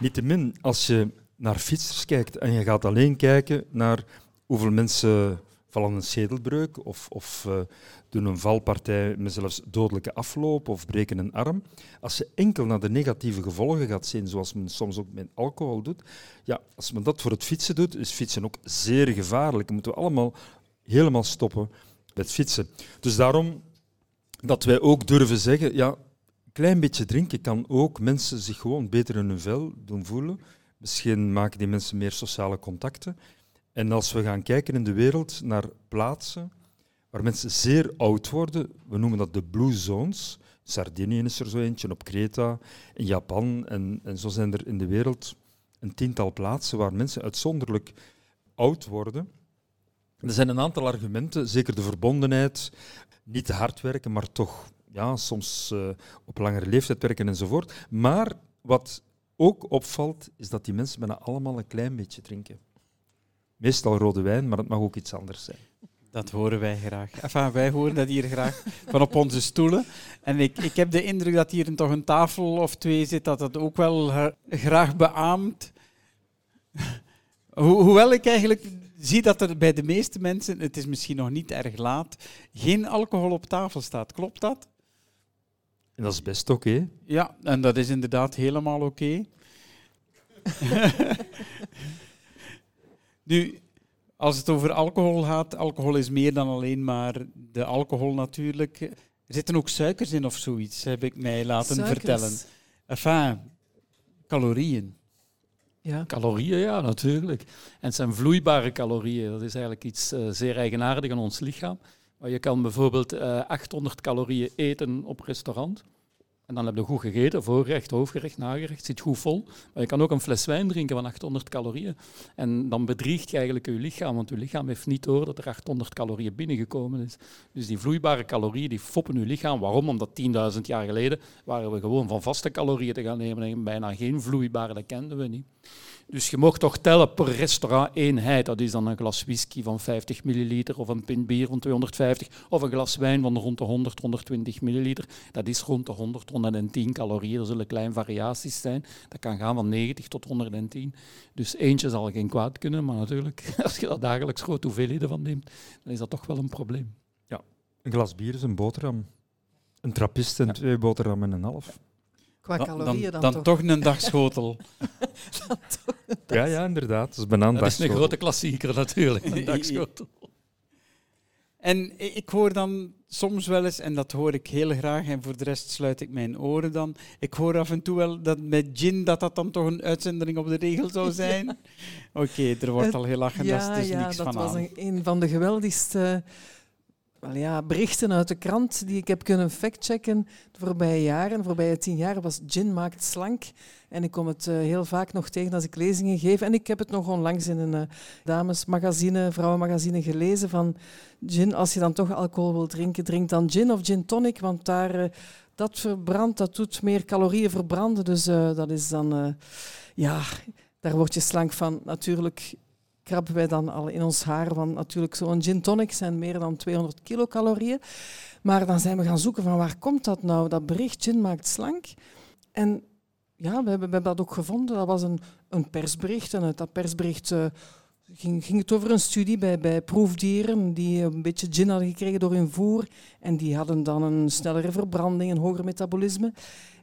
[SPEAKER 4] Niettemin, als je naar fietsers kijkt en je gaat alleen kijken naar hoeveel mensen vallen een schedelbreuk of, of uh, doen een valpartij met zelfs dodelijke afloop of breken een arm. Als je enkel naar de negatieve gevolgen gaat zien, zoals men soms ook met alcohol doet, ja, als men dat voor het fietsen doet, is fietsen ook zeer gevaarlijk. Dan moeten we allemaal helemaal stoppen met fietsen. Dus daarom dat wij ook durven zeggen, ja, een klein beetje drinken kan ook mensen zich gewoon beter in hun vel doen voelen. Misschien maken die mensen meer sociale contacten. En als we gaan kijken in de wereld naar plaatsen waar mensen zeer oud worden, we noemen dat de blue zones. Sardinië is er zo eentje, op Kreta, in Japan. En, en zo zijn er in de wereld een tiental plaatsen waar mensen uitzonderlijk oud worden. Er zijn een aantal argumenten, zeker de verbondenheid, niet te hard werken, maar toch ja, soms uh, op langere leeftijd werken enzovoort. Maar wat ook opvalt, is dat die mensen bijna allemaal een klein beetje drinken. Meestal rode wijn, maar het mag ook iets anders zijn.
[SPEAKER 2] Dat horen wij graag. Enfin, wij horen dat hier graag van op onze stoelen. En ik, ik heb de indruk dat hier toch een tafel of twee zit dat dat ook wel uh, graag beaamt. Ho hoewel ik eigenlijk zie dat er bij de meeste mensen, het is misschien nog niet erg laat, geen alcohol op tafel staat. Klopt dat?
[SPEAKER 4] En dat is best oké. Okay.
[SPEAKER 2] Ja, en dat is inderdaad helemaal oké. Okay. nu, als het over alcohol gaat, alcohol is meer dan alleen maar de alcohol natuurlijk. Er zitten ook suikers in of zoiets, heb ik mij laten
[SPEAKER 3] Suikers.
[SPEAKER 2] vertellen. Enfin, calorieën.
[SPEAKER 1] Ja. Calorieën, ja, natuurlijk. En het zijn vloeibare calorieën. Dat is eigenlijk iets uh, zeer eigenaardig aan ons lichaam. Maar je kan bijvoorbeeld uh, 800 calorieën eten op restaurant. En dan heb je goed gegeten, voorgerecht, hoofdgerecht, nagerecht, zit goed vol. Maar je kan ook een fles wijn drinken van 800 calorieën. En dan bedriegt je eigenlijk je lichaam, want je lichaam heeft niet door dat er 800 calorieën binnengekomen is. Dus die vloeibare calorieën, die foppen je lichaam. Waarom? Omdat 10.000 jaar geleden waren we gewoon van vaste calorieën te gaan nemen en bijna geen vloeibare, dat kenden we niet. Dus je mocht toch tellen per restaurant eenheid. Dat is dan een glas whisky van 50 milliliter of een pint bier van 250 of een glas wijn van rond de 100, 120 milliliter. Dat is rond de 100, 110 calorieën. Er zullen kleine variaties zijn. Dat kan gaan van 90 tot 110. Dus eentje zal geen kwaad kunnen, maar natuurlijk, als je dat dagelijks grote hoeveelheden van neemt, dan is dat toch wel een probleem.
[SPEAKER 4] Ja, een glas bier is een boterham. Een trappist en ja. twee boterhammen en een half.
[SPEAKER 3] Qua calorieën dan,
[SPEAKER 2] dan,
[SPEAKER 3] toch.
[SPEAKER 2] toch een dagschotel.
[SPEAKER 3] dan toch een
[SPEAKER 4] Ja, ja, inderdaad. Dat is bijna een
[SPEAKER 1] Dat is een grote klassieker natuurlijk, een dagschotel.
[SPEAKER 2] En ik hoor dan soms wel eens, en dat hoor ik heel graag, en voor de rest sluit ik mijn oren dan. Ik hoor af en toe wel dat met gin dat dat dan toch een uitzendering op de regel zou zijn. Oké, er wordt al heel lachen,
[SPEAKER 3] ja,
[SPEAKER 2] dat is dus
[SPEAKER 3] ja,
[SPEAKER 2] niks
[SPEAKER 3] dat
[SPEAKER 2] van
[SPEAKER 3] was
[SPEAKER 2] aan.
[SPEAKER 3] een, een van de geweldigste ja, berichten uit de krant die ik heb kunnen factchecken de voorbije jaren. De voorbije tien jaar was gin maakt slank. En ik kom het uh, heel vaak nog tegen als ik lezingen geef. En ik heb het nog onlangs in een uh, damesmagazine, vrouwenmagazine gelezen van gin. Als je dan toch alcohol wil drinken, drink dan gin of gin tonic. Want daar, uh, dat verbrandt, dat doet meer calorieën verbranden. Dus dat is dan, ja, daar word je slank van. Natuurlijk krabben wij dan al in ons haar. Want natuurlijk, zo'n gin tonic zijn meer dan 200 kilocalorieën. Maar dan zijn we gaan zoeken van waar komt dat nou? Dat bericht gin maakt slank. En ja, we hebben, we hebben dat ook gevonden. Dat was een, een persbericht. En uit dat persbericht uh, ging, ging het over een studie bij, bij proefdieren die een beetje gin hadden gekregen door hun voer. En die hadden dan een snellere verbranding, een hoger metabolisme.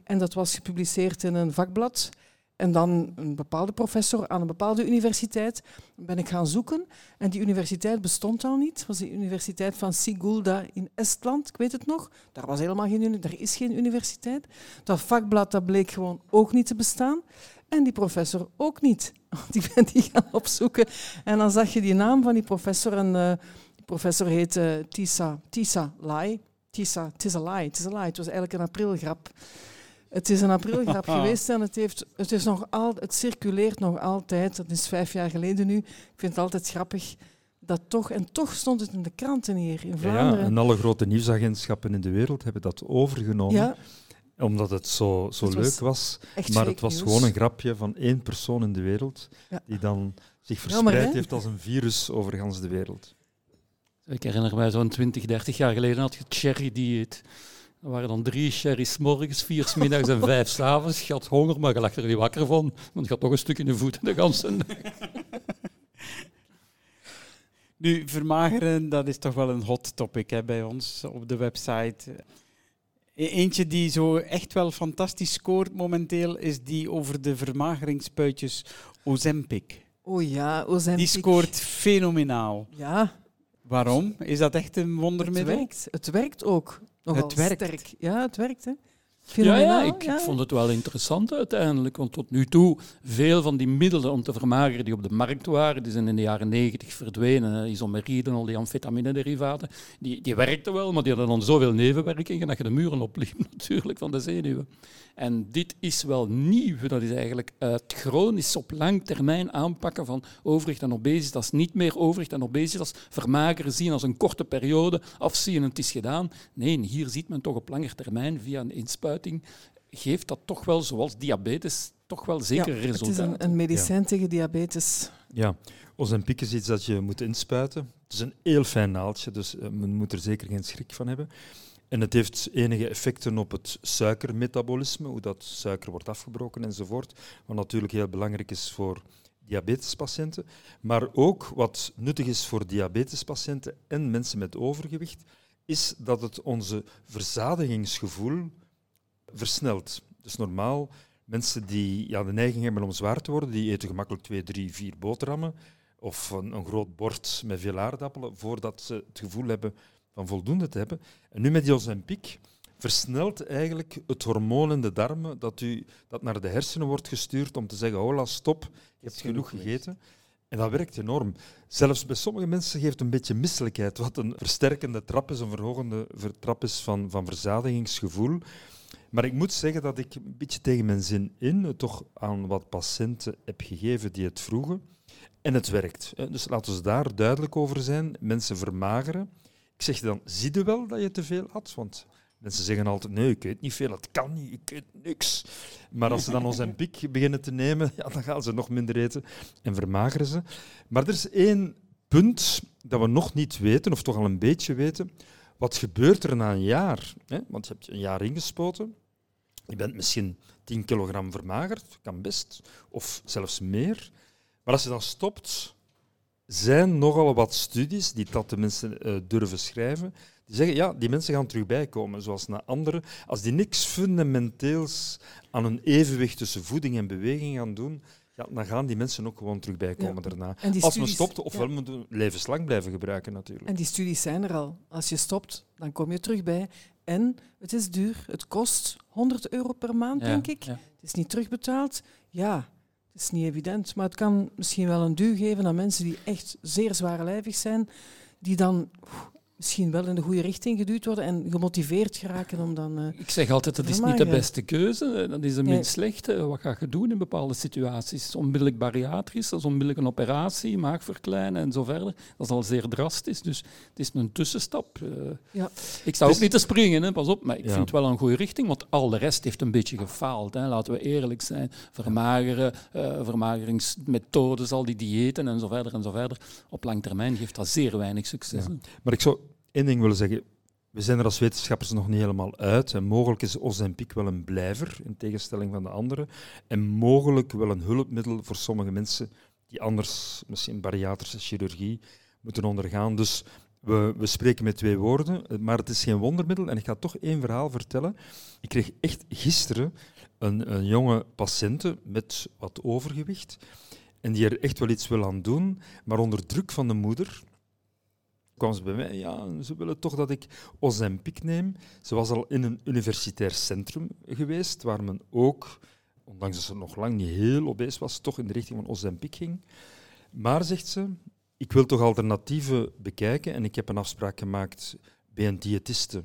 [SPEAKER 3] En dat was gepubliceerd in een vakblad. En dan een bepaalde professor aan een bepaalde universiteit ben ik gaan zoeken. En die universiteit bestond al niet. Dat was de universiteit van Sigulda in Estland, ik weet het nog. Daar was helemaal geen daar is geen universiteit. Dat vakblad dat bleek gewoon ook niet te bestaan. En die professor ook niet. Die ben die gaan opzoeken. En dan zag je die naam van die professor. En uh, die professor heette Tisa, Tisa Lai. Tisa, het is a lie, het is a lie. Het was eigenlijk een aprilgrap. Het is een aprilgrap geweest en het, heeft, het, is nog al, het circuleert nog altijd. Dat is vijf jaar geleden nu. Ik vind het altijd grappig dat toch, en toch stond het in de kranten hier in Vlaanderen.
[SPEAKER 4] Ja, en alle grote nieuwsagentschappen in de wereld hebben dat overgenomen.
[SPEAKER 3] Ja.
[SPEAKER 4] Omdat het zo, zo leuk was. maar het was gewoon een grapje van één persoon in de wereld die dan zich verspreid heeft als een virus over gans de wereld.
[SPEAKER 1] Ik herinner mij zo'n 20, 30 jaar geleden had je cherry-dieet. Er waren dan drie sherry's morgens, vier s middags en vijf s avonds. Je had honger, maar je lag er niet wakker van, want je had toch een stuk in de voeten de ganse
[SPEAKER 2] Nu, vermageren, dat is toch wel een hot topic hè, bij ons op de website. E-, eentje die zo echt wel fantastisch scoort momenteel, is die over de vermageringsspuitjes Ozempic.
[SPEAKER 3] Oh ja, Ozempic.
[SPEAKER 2] Die scoort fenomenaal.
[SPEAKER 3] Ja.
[SPEAKER 2] Waarom? Is dat echt een wondermiddel?
[SPEAKER 3] Het werkt, het werkt ook het werkt. sterk. Ja, het werkt. Hè.
[SPEAKER 1] Ja, ja, ik, ik, vond het wel interessant uiteindelijk. Want tot nu toe, veel van die middelen om te vermageren die op de markt waren, die zijn in de jaren negentig verdwenen. Isomeride, al die amfetamine-derivaten, die, die werkten wel, maar die hadden dan zoveel nevenwerkingen dat je de muren opliep natuurlijk van de zenuwen. En dit is wel nieuw. Dat is eigenlijk het chronisch op lang termijn aanpakken van overgewicht en obesitas. Niet meer overgewicht en obesitas vermageren, zien als een korte periode, afzien en het is gedaan. Nee, hier ziet men toch op lange termijn via een inspuiting geeft dat toch wel, zoals diabetes, toch wel zeker ja, resultaten.
[SPEAKER 3] Het is een, een medicijn tegen diabetes.
[SPEAKER 4] Ja, Ozempic is iets dat je moet inspuiten. Het is een heel fijn naaldje, dus eh, men moet er zeker geen schrik van hebben. En het heeft enige effecten op het suikermetabolisme, hoe dat suiker wordt afgebroken enzovoort, wat natuurlijk heel belangrijk is voor diabetespatiënten. Maar ook wat nuttig is voor diabetespatiënten en mensen met overgewicht, is dat het onze verzadigingsgevoel versnelt. Dus normaal, mensen die ja, de neiging hebben om zwaar te worden, die eten gemakkelijk twee, drie, vier boterhammen of een, een groot bord met veel aardappelen voordat ze het gevoel hebben van voldoende te hebben. En nu met die Ozempic versnelt eigenlijk het hormoon in de darmen dat, u, dat naar de hersenen wordt gestuurd om te zeggen, hola, stop, je hebt genoeg gegeten. En dat werkt enorm. Zelfs bij sommige mensen geeft het een beetje misselijkheid, wat een versterkende trap is, een verhogende trap is van, van verzadigingsgevoel. Maar ik moet zeggen dat ik een beetje tegen mijn zin in toch aan wat patiënten heb gegeven die het vroegen. En het werkt. Dus laten we daar duidelijk over zijn. Mensen vermageren. Ik zeg dan, zie je wel dat je te veel had? Want mensen zeggen altijd, nee, ik eet niet veel, het kan niet, ik eet niks. Maar als ze dan ons een pik beginnen te nemen, ja, dan gaan ze nog minder eten en vermageren ze. Maar er is één punt dat we nog niet weten, of toch al een beetje weten. Wat gebeurt er na een jaar? Want je hebt een jaar ingespoten, je bent misschien 10 kilogram vermagerd, kan best, of zelfs meer. Maar als je dan stopt, zijn nogal wat studies die dat de mensen uh, durven schrijven, die zeggen, ja, die mensen gaan terug bijkomen, zoals na anderen. Als die niks fundamenteels aan een evenwicht tussen voeding en beweging gaan doen, ja, dan gaan die mensen ook gewoon terug bijkomen daarna. Als we stopt, ofwel ja. moeten we levenslang blijven gebruiken natuurlijk.
[SPEAKER 3] En die studies zijn er al. Als je stopt, dan kom je terug bij. En het is duur. Het kost 100 euro per maand, denk ik. Het is niet terugbetaald. Ja, het is niet evident, maar het kan misschien wel een duw geven aan mensen die echt zeer zwaarlijvig zijn, die dan misschien wel in de goede richting geduwd worden en gemotiveerd geraken om dan... Uh,
[SPEAKER 1] ik zeg altijd, dat is niet de beste keuze, dat is de minst slechte. Wat ga je doen in bepaalde situaties? Onmiddellijk bariatrisch, dat is onmiddellijk een operatie, maag verkleinen en zo verder. Dat is al zeer drastisch, dus het is een tussenstap. Uh, ja. Ik sta dus, ook niet te springen, hè, pas op, maar ik vind het wel een goede richting, want al de rest heeft een beetje gefaald. Hè. Laten we eerlijk zijn. Vermageren, uh, vermageringsmethodes, al die diëten en zo verder en zo verder. Op lang termijn geeft dat zeer weinig succes.
[SPEAKER 4] Maar ik zou één ding willen zeggen. We zijn er als wetenschappers nog niet helemaal uit. En mogelijk is Ozempic wel een blijver, in tegenstelling van de anderen. En mogelijk wel een hulpmiddel voor sommige mensen die anders misschien bariatrische chirurgie moeten ondergaan. Dus we, we, spreken met twee woorden, maar het is geen wondermiddel. En ik ga toch één verhaal vertellen. Ik kreeg echt gisteren een, een jonge patiënte met wat overgewicht. En die er echt wel iets wil aan doen, maar onder druk van de moeder kwam ze bij mij, ja, ze willen toch dat ik Ozempic neem. Ze was al in een universitair centrum geweest, waar men ook, ondanks dat ze nog lang niet heel obese was, toch in de richting van Ozempic ging. Maar, zegt ze, ik wil toch alternatieven bekijken en ik heb een afspraak gemaakt bij een diëtiste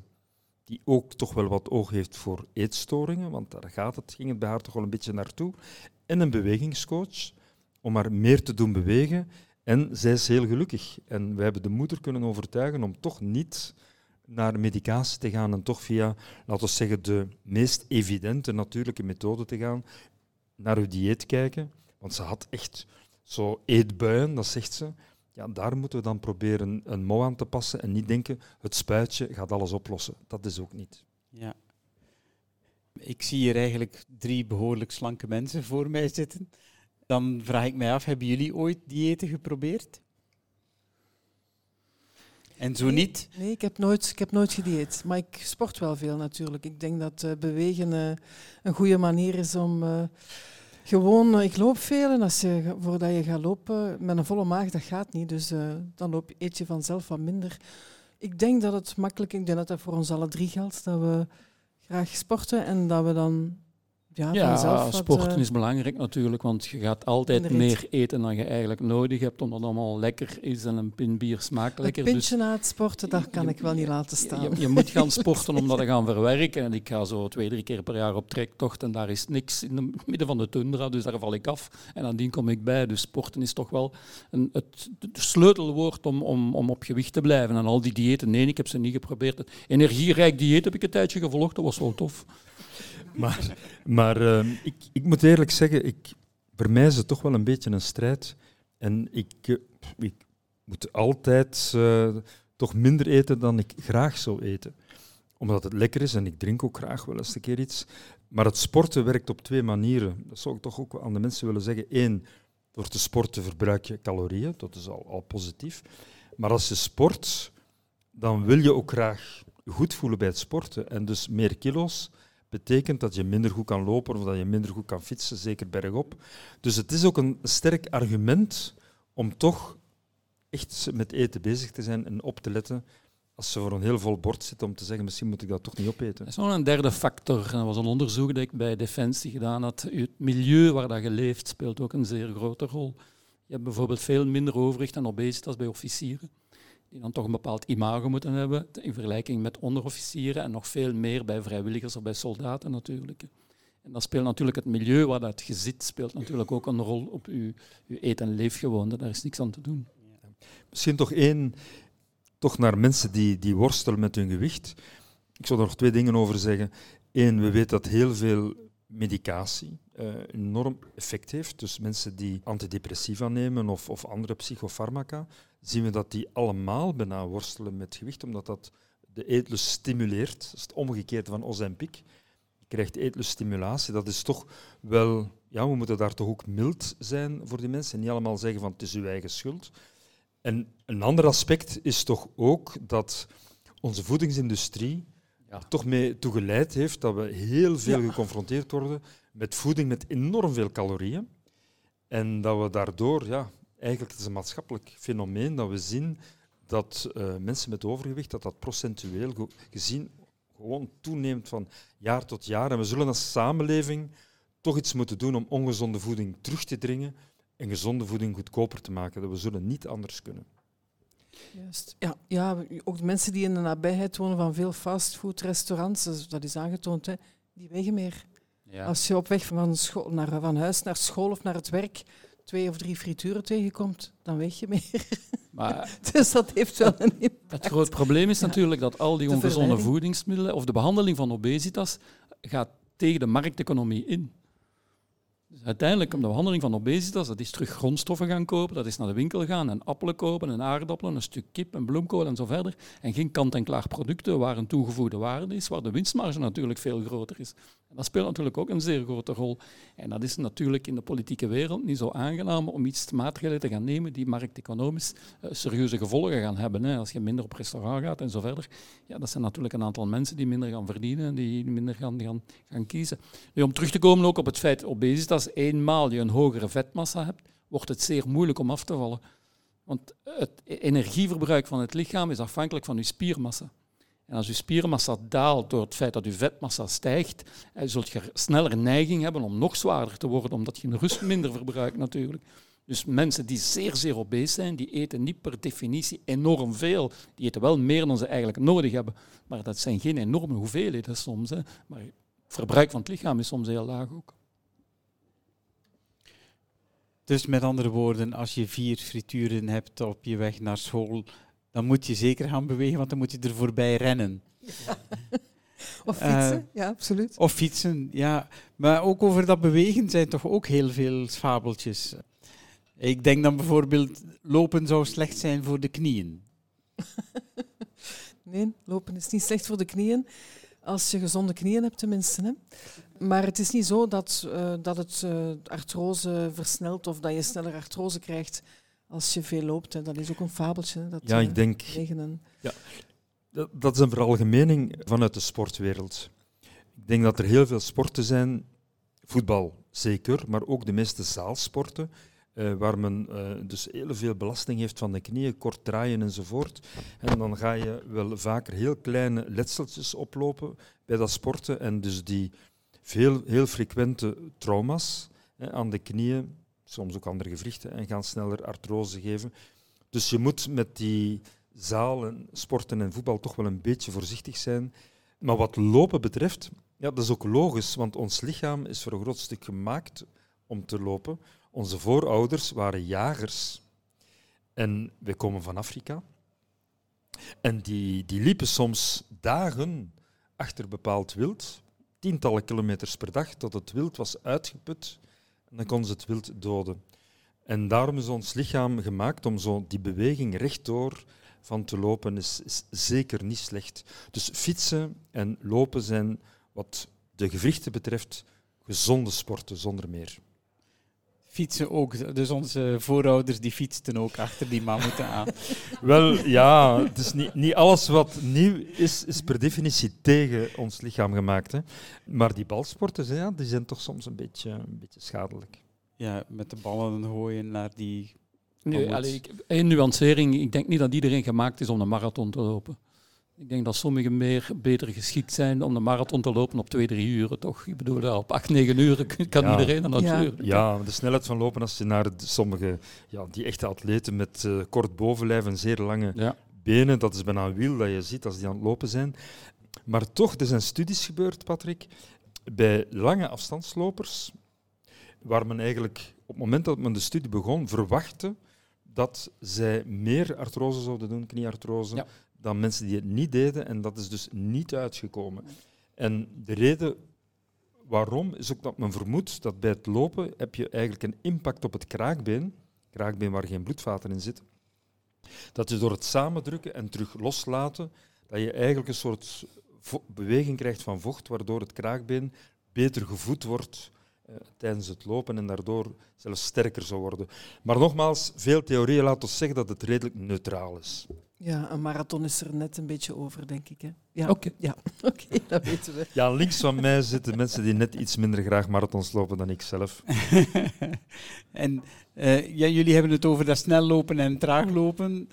[SPEAKER 4] die ook toch wel wat oog heeft voor eetstoringen, want daar gaat het, ging het bij haar toch wel een beetje naartoe, en een bewegingscoach om haar meer te doen bewegen en zij is heel gelukkig. En we hebben de moeder kunnen overtuigen om toch niet naar medicatie te gaan en toch via, laten we zeggen, de meest evidente natuurlijke methode te gaan, naar uw dieet kijken. Want ze had echt zo eetbuien, dat zegt ze. Ja, daar moeten we dan proberen een mouw aan te passen en niet denken, het spuitje gaat alles oplossen. Dat is ook niet.
[SPEAKER 2] Ja. Ik zie hier eigenlijk drie behoorlijk slanke mensen voor mij zitten dan vraag ik mij af, hebben jullie ooit diëten geprobeerd? En zo niet?
[SPEAKER 3] Nee, ik heb nooit, ik heb nooit gedieet. Maar ik sport wel veel natuurlijk. Ik denk dat uh, bewegen uh, een goede manier is om uh, gewoon... ik loop veel en als je, voordat je gaat lopen met een volle maag, dat gaat niet. Dus dan loop, eet je vanzelf wat minder. Ik denk dat het makkelijk... Ik denk dat dat voor ons alle drie geldt. Dat we graag sporten en dat we dan
[SPEAKER 1] ja, ja sporten uh, is belangrijk natuurlijk, want je gaat altijd meer eten dan je eigenlijk nodig hebt, omdat het allemaal lekker is en een pin bier smaakt lekker.
[SPEAKER 3] Een pintje dus, na het sporten, dat kan ik wel niet laten staan.
[SPEAKER 1] Je, je, moet gaan sporten om dat te gaan verwerken. En ik ga zo twee, drie keer per jaar op trektocht en daar is niks in het midden van de tundra, dus daar val ik af. En nadien kom ik bij. Dus sporten is toch wel een, het, sleutelwoord om, om, om op gewicht te blijven. En al die diëten, nee, ik heb ze niet geprobeerd. Het energierijk dieet heb ik een tijdje gevolgd, dat was wel tof.
[SPEAKER 4] Maar, maar uh, ik, ik moet eerlijk zeggen, ik, voor het toch wel een beetje een strijd. En ik, ik moet altijd uh, toch minder eten dan ik graag zou eten. Omdat het lekker is en ik drink ook graag wel eens een keer iets. Maar het sporten werkt op twee manieren. Dat zou ik toch ook aan de mensen willen zeggen. Eén, door te sporten verbruik je calorieën. Dat is al, al positief. Maar als je sport, dan wil je ook graag goed voelen bij het sporten. En dus meer kilo's betekent dat je minder goed kan lopen of dat je minder goed kan fietsen, zeker bergop. Dus het is ook een sterk argument om toch echt met eten bezig te zijn en op te letten als ze voor een heel vol bord zitten om te zeggen, misschien moet ik dat toch niet opeten.
[SPEAKER 1] Dat is nog een derde factor. Dat was een onderzoek dat ik bij Defensie gedaan had. Het milieu waar dat je leeft speelt ook een zeer grote rol. Je hebt bijvoorbeeld veel minder overwicht en obesitas bij officieren die dan toch een bepaald imago moeten hebben in vergelijking met onderofficieren en nog veel meer bij vrijwilligers of bij soldaten natuurlijk. En dan speelt natuurlijk het milieu waar dat je zit, speelt natuurlijk ook een rol op je, eet- en leefgewoonte. Daar is niks aan te doen.
[SPEAKER 4] Misschien toch één, toch naar mensen die, die worstelen met hun gewicht. Ik zou er nog twee dingen over zeggen. Eén, we weten dat heel veel medicatie uh, enorm effect heeft. Dus mensen die antidepressiva nemen of, of andere psychofarmaca, zien we dat die allemaal bijna worstelen met gewicht, omdat dat de eetlust stimuleert. Dat is het omgekeerde van Ozempic. Je krijgt eetluststimulatie. Dat is toch wel... Ja, we moeten daar toch ook mild zijn voor die mensen en niet allemaal zeggen van het is uw eigen schuld. En een ander aspect is toch ook dat onze voedingsindustrie ja. toch mee toegeleid heeft dat we heel veel geconfronteerd worden met voeding met enorm veel calorieën. En dat we daardoor ja, eigenlijk het is een maatschappelijk fenomeen dat we zien dat uh, mensen met overgewicht, dat dat procentueel gezien gewoon toeneemt van jaar tot jaar. En we zullen als samenleving toch iets moeten doen om ongezonde voeding terug te dringen en gezonde voeding goedkoper te maken. Dat we zullen niet anders kunnen.
[SPEAKER 3] Juist. Ja, ja, ook de mensen die in de nabijheid wonen van veel fastfoodrestaurants, dat is aangetoond, hè, die wegen meer.
[SPEAKER 1] Ja.
[SPEAKER 3] Als je op weg van, school naar, van huis naar school of naar het werk twee of drie frituren tegenkomt, dan weeg je meer.
[SPEAKER 1] Maar
[SPEAKER 3] dus dat heeft wel een impact.
[SPEAKER 1] het groot probleem is
[SPEAKER 3] Ja.
[SPEAKER 1] natuurlijk dat al die
[SPEAKER 3] De
[SPEAKER 1] ongezonde voedingsmiddelen of de behandeling van obesitas gaat tegen de markteconomie in. Dus uiteindelijk, om de behandeling van obesitas, dat is terug grondstoffen gaan kopen, dat is naar de winkel gaan en appelen kopen en aardappelen, een stuk kip en bloemkool en zo verder. En geen kant-en-klaar producten waar een toegevoegde waarde is, waar de winstmarge natuurlijk veel groter is. Dat speelt natuurlijk ook een zeer grote rol. En dat is natuurlijk in de politieke wereld niet zo aangenaam om iets maatregelen te gaan nemen die markteconomisch eh, serieuze gevolgen gaan hebben. Als je minder op restaurant gaat en zo verder. Ja, dat zijn natuurlijk een aantal mensen die minder gaan verdienen en die minder gaan, gaan, gaan kiezen. Nu, om terug te komen ook op het feit obesitas, eenmaal je een hogere vetmassa hebt, wordt het zeer moeilijk om af te vallen. Want het energieverbruik van het lichaam is afhankelijk van je spiermassa. En als je spiermassa daalt door het feit dat je vetmassa stijgt, eh, zult je sneller neiging hebben om nog zwaarder te worden, omdat je rust minder verbruikt natuurlijk. Dus mensen die zeer, zeer obese zijn, die eten niet per definitie enorm veel. Die eten wel meer dan ze eigenlijk nodig hebben. Maar dat zijn geen enorme hoeveelheden soms. Hè. Maar het verbruik van het lichaam is soms heel laag ook.
[SPEAKER 2] Dus met andere woorden, als je vier frituren hebt op je weg naar school, dan moet je zeker gaan bewegen, want dan moet je er voorbij rennen.
[SPEAKER 3] Of
[SPEAKER 2] Eh,
[SPEAKER 3] fietsen, ja, absoluut.
[SPEAKER 2] Of fietsen, ja. Maar ook over dat bewegen zijn toch ook heel veel fabeltjes. Ik denk dan bijvoorbeeld, lopen zou slecht zijn voor de knieën.
[SPEAKER 3] Nee, lopen is niet slecht voor de knieën. Als je gezonde knieën hebt, tenminste. Hè. Maar het is niet zo dat, eh, dat het eh, artrose versnelt of dat je sneller artrose krijgt als je veel loopt. Hè. Dat is ook een fabeltje. hè, Dat,
[SPEAKER 4] Ja,
[SPEAKER 3] eh,
[SPEAKER 4] ik denk,
[SPEAKER 3] bewegen en-
[SPEAKER 4] dat, is een veralgemening vanuit de sportwereld. Ik denk dat er heel veel sporten zijn, voetbal zeker, maar ook de meeste zaalsporten, eh, waar men eh, dus heel veel belasting heeft van de knieën, kort draaien enzovoort. En dan ga je wel vaker heel kleine letseltjes oplopen bij dat sporten en dus die veel, heel frequente trauma's hè, aan de knieën, soms ook andere gewrichten, en gaan sneller artrose geven. Dus je moet met die zaal en sporten en voetbal toch wel een beetje voorzichtig zijn. Maar wat lopen betreft, ja, dat is ook logisch, want ons lichaam is voor een groot stuk gemaakt om te lopen. Onze voorouders waren jagers en wij komen van Afrika. En die, die liepen soms dagen achter bepaald wild, tientallen kilometers per dag, tot het wild was uitgeput. En dan konden ze het wild doden. En daarom is ons lichaam gemaakt om zo die beweging rechtdoor van te lopen, is, is zeker niet slecht. Dus fietsen en lopen zijn, wat de gewrichten betreft, gezonde sporten, zonder meer.
[SPEAKER 2] Fietsen ook, dus onze voorouders die fietsten ook achter die mammoeten aan.
[SPEAKER 4] Wel, ja, het is niet, niet alles wat nieuw is, is per definitie tegen ons lichaam gemaakt. Hè. Maar die balsporten, ja, die zijn toch soms een beetje, een beetje schadelijk.
[SPEAKER 2] Ja, met de ballen gooien naar die...
[SPEAKER 1] Nu,
[SPEAKER 2] Mammoet.
[SPEAKER 1] allee, ik, één nuancering. Ik denk niet dat iedereen gemaakt is om een marathon te lopen. Ik denk dat sommigen meer beter geschikt zijn om de marathon te lopen op twee, drie uren, toch? Ik bedoel, op acht, negen uren kan
[SPEAKER 4] Ja.
[SPEAKER 1] iedereen dat
[SPEAKER 3] Ja.
[SPEAKER 1] natuurlijk.
[SPEAKER 4] Ja, de snelheid van lopen, als je naar sommige, ja, die echte atleten met eh, kort bovenlijf en zeer lange
[SPEAKER 1] Ja.
[SPEAKER 4] benen, dat is bijna een wiel dat je ziet als die aan het lopen zijn. Maar toch, er zijn studies gebeurd, Patrick, bij lange afstandslopers, waar men eigenlijk op het moment dat men de studie begon, verwachtte dat zij meer artrose zouden doen, knieartrose,
[SPEAKER 1] Ja.
[SPEAKER 4] Dan mensen die het niet deden. En dat is dus niet uitgekomen. En de reden waarom is ook dat men vermoedt dat bij het lopen heb je eigenlijk een impact op het kraakbeen, kraakbeen waar geen bloedvaten in zitten, dat je door het samendrukken en terug loslaten, dat je eigenlijk een soort beweging krijgt van vocht, waardoor het kraakbeen beter gevoed wordt eh, tijdens het lopen en daardoor zelfs sterker zou worden. Maar nogmaals, veel theorieën laten ons zeggen dat het redelijk neutraal is.
[SPEAKER 3] Ja, een marathon is er net een beetje over, denk ik. Hè. Ja,
[SPEAKER 1] Oké.
[SPEAKER 3] ja. Oké, dat weten we.
[SPEAKER 4] Ja, links van mij zitten mensen die net iets minder graag marathons lopen dan ik zelf.
[SPEAKER 2] en eh, ja, jullie hebben het over dat snel lopen en traag lopen.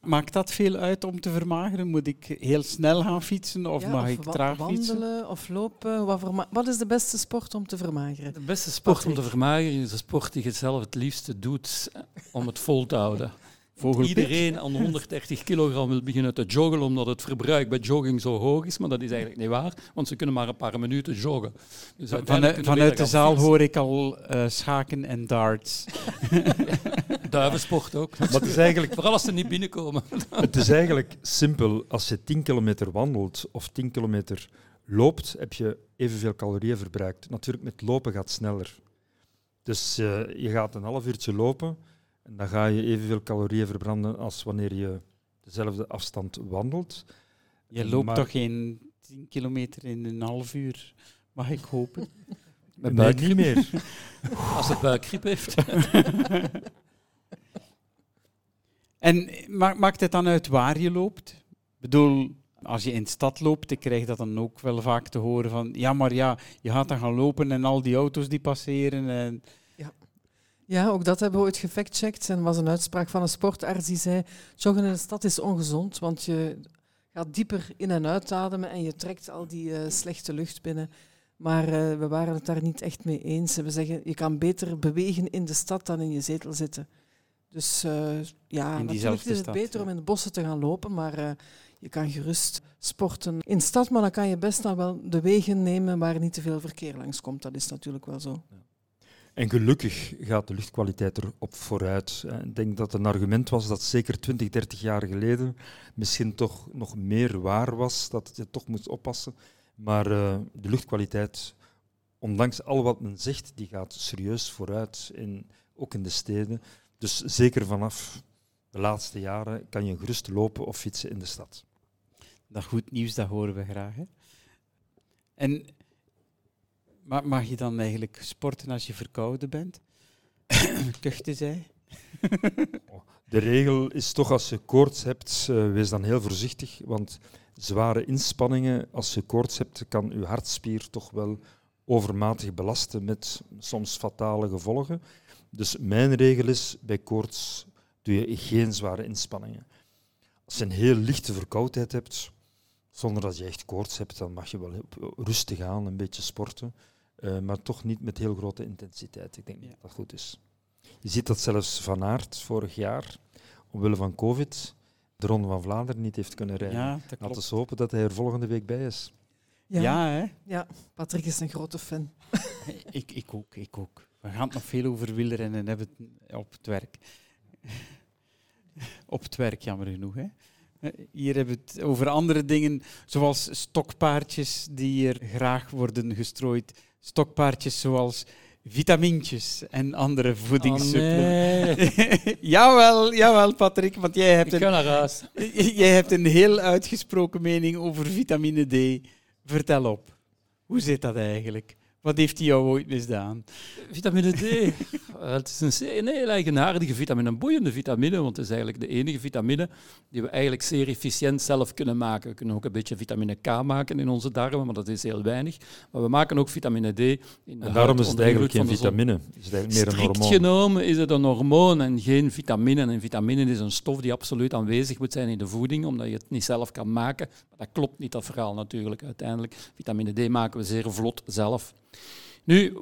[SPEAKER 2] Maakt dat veel uit om te vermageren? Moet ik heel snel gaan fietsen of
[SPEAKER 3] Ja,
[SPEAKER 2] mag
[SPEAKER 3] of
[SPEAKER 2] ik traag fietsen?
[SPEAKER 3] Wandelen of lopen. Wat, wat is de beste sport om te vermageren?
[SPEAKER 1] De beste sport om te vermageren is de sport die je zelf het liefste doet om het vol te houden.
[SPEAKER 2] Vogelpik.
[SPEAKER 1] Iedereen aan 130 kilogram wil beginnen te joggen omdat het verbruik bij jogging zo hoog is, maar dat is eigenlijk niet waar, want ze kunnen maar een paar minuten joggen. Dus
[SPEAKER 2] Vanuit, de zaal hoor ik al eh, schaken en darts.
[SPEAKER 1] Duivensport ook.
[SPEAKER 4] Maar het is eigenlijk
[SPEAKER 1] Vooral als ze niet binnenkomen.
[SPEAKER 4] Het is eigenlijk simpel. Als je 10 kilometer wandelt of 10 kilometer loopt, heb je evenveel calorieën verbruikt. Natuurlijk, met lopen gaat het sneller. Dus eh, je gaat een half uurtje lopen en dan ga je evenveel calorieën verbranden als wanneer je dezelfde afstand wandelt.
[SPEAKER 2] Je loopt
[SPEAKER 4] Maar-
[SPEAKER 2] toch geen 10 kilometer in een half uur, mag ik hopen?
[SPEAKER 1] Met buikgriep.
[SPEAKER 4] niet meer.
[SPEAKER 1] Als het buikgriep heeft.
[SPEAKER 2] En ma- maakt het dan uit waar je loopt? Ik bedoel, als je in de stad loopt, ik krijg dat dan ook wel vaak te horen van ja, maar ja, je gaat dan gaan lopen en al die auto's die passeren. En,
[SPEAKER 3] Ja, ook dat hebben we ooit gefactcheckt. En er was een uitspraak van een sportarts die zei: joggen in de stad is ongezond, want je gaat dieper in en uitademen en je trekt al die eh, slechte lucht binnen. Maar eh, we waren het daar niet echt mee eens. We zeggen, je kan beter bewegen in de stad dan in je zetel zitten. Dus eh, ja, natuurlijk is het
[SPEAKER 2] stad,
[SPEAKER 3] beter
[SPEAKER 2] ja.
[SPEAKER 3] om in de bossen te gaan lopen, maar je kan gerust sporten in de stad, maar dan kan je best dan wel de wegen nemen waar niet te veel verkeer langs komt. Dat is natuurlijk wel zo.
[SPEAKER 4] En gelukkig gaat de luchtkwaliteit erop vooruit. Eh, Ik denk dat een argument was dat zeker 20, 30 jaar geleden misschien toch nog meer waar was, dat je toch moest oppassen. Maar eh, de luchtkwaliteit, ondanks al wat men zegt, die gaat serieus vooruit, in, ook in de steden. Dus zeker vanaf de laatste jaren kan je gerust lopen of fietsen in de stad.
[SPEAKER 2] dat goed nieuws, dat horen we graag. Hè? En ma- mag je dan eigenlijk sporten als je verkouden bent? Kuchte zij?
[SPEAKER 4] De regel is toch als je koorts hebt, eh, wees dan heel voorzichtig, want zware inspanningen, als je koorts hebt, kan je hartspier toch wel overmatig belasten met soms fatale gevolgen. Dus mijn regel is, bij koorts doe je geen zware inspanningen. Als je een heel lichte verkoudheid hebt, zonder dat je echt koorts hebt, dan mag je wel rustig aan, een beetje sporten, eh, maar toch niet met heel grote intensiteit. Ik denk
[SPEAKER 2] Ja.
[SPEAKER 4] dat dat goed is. Je ziet dat zelfs Van Aert vorig jaar, omwille van COVID, de Ronde van Vlaanderen niet heeft kunnen rijden.
[SPEAKER 2] Ja,
[SPEAKER 4] Laten we hopen dat hij er volgende week bij is.
[SPEAKER 3] Ja,
[SPEAKER 2] Ja, hè?
[SPEAKER 3] ja, Patrick is een grote fan.
[SPEAKER 2] Ik, ik ook, ik ook. We gaan het nog veel over wielrennen hebben het op het werk. Op het werk, jammer genoeg. Hè? Hier hebben we het over andere dingen, zoals stokpaardjes die er graag worden gestrooid. Stokpaardjes zoals vitamintjes en andere voedingssupplementen. jawel, jawel, Patrick, want jij hebt,
[SPEAKER 1] Ik
[SPEAKER 2] een, jij hebt een heel uitgesproken mening over vitamine D. Vertel op. Hoe zit dat eigenlijk? Wat heeft hij jou ooit misdaan?
[SPEAKER 1] Vitamine D. Eh, het is een, zeer- een heel eigenaardige vitamine, een boeiende vitamine, want het is eigenlijk de enige vitamine die we eigenlijk zeer efficiënt zelf kunnen maken. We kunnen ook een beetje vitamine K maken in onze darmen, maar dat is heel weinig. Maar we maken ook vitamine D. In de
[SPEAKER 4] En
[SPEAKER 1] huid
[SPEAKER 4] daarom is het eigenlijk geen vitamine. Het is eigenlijk meer een
[SPEAKER 1] Strikt
[SPEAKER 4] hormoon.
[SPEAKER 1] genomen is het een hormoon en geen vitamine. En vitamine is een stof die absoluut aanwezig moet zijn in de voeding, omdat je het niet zelf kan maken. Maar dat klopt niet, dat verhaal natuurlijk uiteindelijk. Vitamine D maken we zeer vlot zelf. Nu,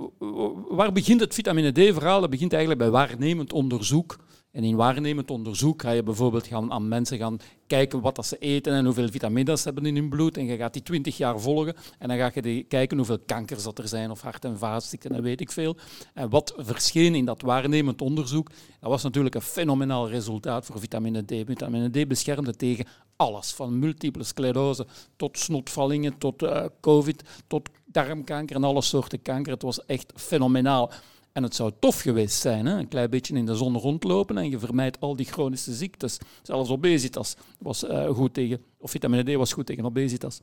[SPEAKER 1] waar begint het vitamine D-verhaal? Dat begint eigenlijk bij waarnemend onderzoek. En in waarnemend onderzoek ga je bijvoorbeeld gaan aan mensen gaan kijken wat dat ze eten en hoeveel vitamines ze hebben in hun bloed. En je gaat die 20 jaar volgen en dan ga je kijken hoeveel kankers dat er zijn of hart- en vaatziekten en weet ik veel. En wat verscheen in dat waarnemend onderzoek, dat was natuurlijk een fenomenaal resultaat voor vitamine D. Vitamine D beschermde tegen alles, van multiple sclerose tot snotvallingen, tot eh, covid, tot darmkanker en alle soorten kanker. Het was echt fenomenaal. En het zou tof geweest zijn, hè? een klein beetje in de zon rondlopen en je vermijdt al die chronische ziektes. Zelfs obesitas was eh, goed tegen, of vitamine D was goed tegen obesitas.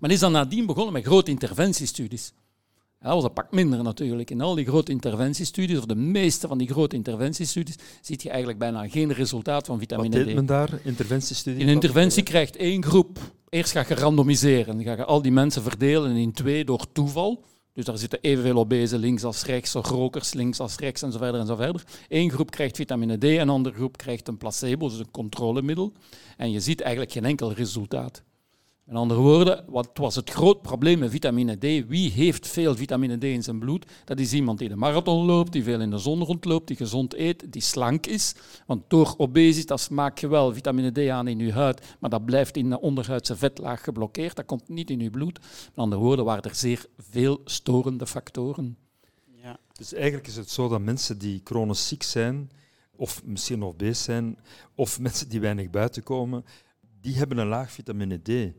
[SPEAKER 1] Men is dan nadien begonnen met grote interventiestudies. Ja, dat was een pak minder natuurlijk. In al die grote interventiestudies, of de meeste van die grote interventiestudies, zie je eigenlijk bijna geen resultaat van
[SPEAKER 4] Wat
[SPEAKER 1] vitamine D.
[SPEAKER 4] deed men daar? Interventiestudie?
[SPEAKER 1] In een interventie krijgt één groep. Eerst ga je randomiseren. Dan ga je al die mensen verdelen in twee door toeval. Dus daar zitten evenveel obese links als rechts, of rokers links als rechts en zo verder en zo verder. Eén groep krijgt vitamine D, een andere groep krijgt een placebo, dus een controlemiddel. En je ziet eigenlijk geen enkel resultaat. Met andere woorden, wat was het groot probleem met vitamine D? Wie heeft veel vitamine D in zijn bloed? Dat is iemand die de marathon loopt, die veel in de zon rondloopt, die gezond eet, die slank is. Want door obesitas maak je wel vitamine D aan in je huid, maar dat blijft in de onderhuidse vetlaag geblokkeerd. Dat komt niet in je bloed. Met andere woorden, waren er zeer veel storende factoren.
[SPEAKER 2] Ja.
[SPEAKER 4] Dus eigenlijk is het zo dat mensen die chronisch ziek zijn, of misschien nog obese zijn, of mensen die weinig buiten komen, die hebben een laag vitamine D.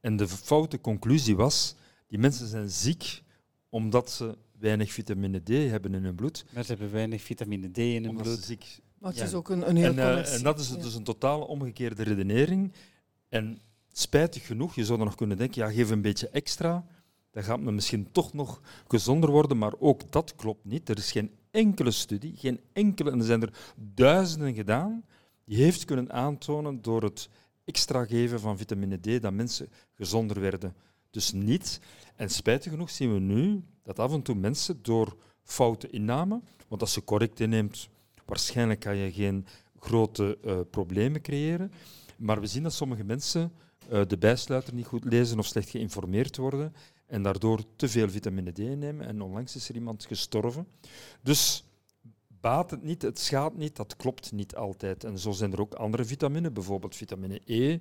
[SPEAKER 4] En de foute conclusie was, die mensen zijn ziek omdat ze weinig vitamine D hebben in hun bloed.
[SPEAKER 2] Maar ze hebben weinig vitamine D in hun
[SPEAKER 4] Omdat ze
[SPEAKER 2] bloed.
[SPEAKER 4] ziek
[SPEAKER 3] Maar het
[SPEAKER 2] Ja.
[SPEAKER 3] is ook een, een heel
[SPEAKER 4] en, eh, en dat is
[SPEAKER 3] Ja.
[SPEAKER 4] dus een totaal omgekeerde redenering. En spijtig genoeg, je zou dan nog kunnen denken, ja, geef een beetje extra, dan gaat men misschien toch nog gezonder worden, maar ook dat klopt niet. Er is geen enkele studie, geen enkele, en er zijn er duizenden gedaan, die heeft kunnen aantonen door het extra geven van vitamine D dat mensen gezonder werden. Dus niet. En spijtig genoeg zien we nu dat af en toe mensen door foute inname, want als je correct inneemt, waarschijnlijk kan je geen grote eh, problemen creëren. Maar we zien dat sommige mensen eh, de bijsluiter niet goed lezen of slecht geïnformeerd worden en daardoor te veel vitamine D innemen. En onlangs is er iemand gestorven. Dus baat het niet, het schaadt niet, dat klopt niet altijd. En zo zijn er ook andere vitaminen, bijvoorbeeld vitamine E,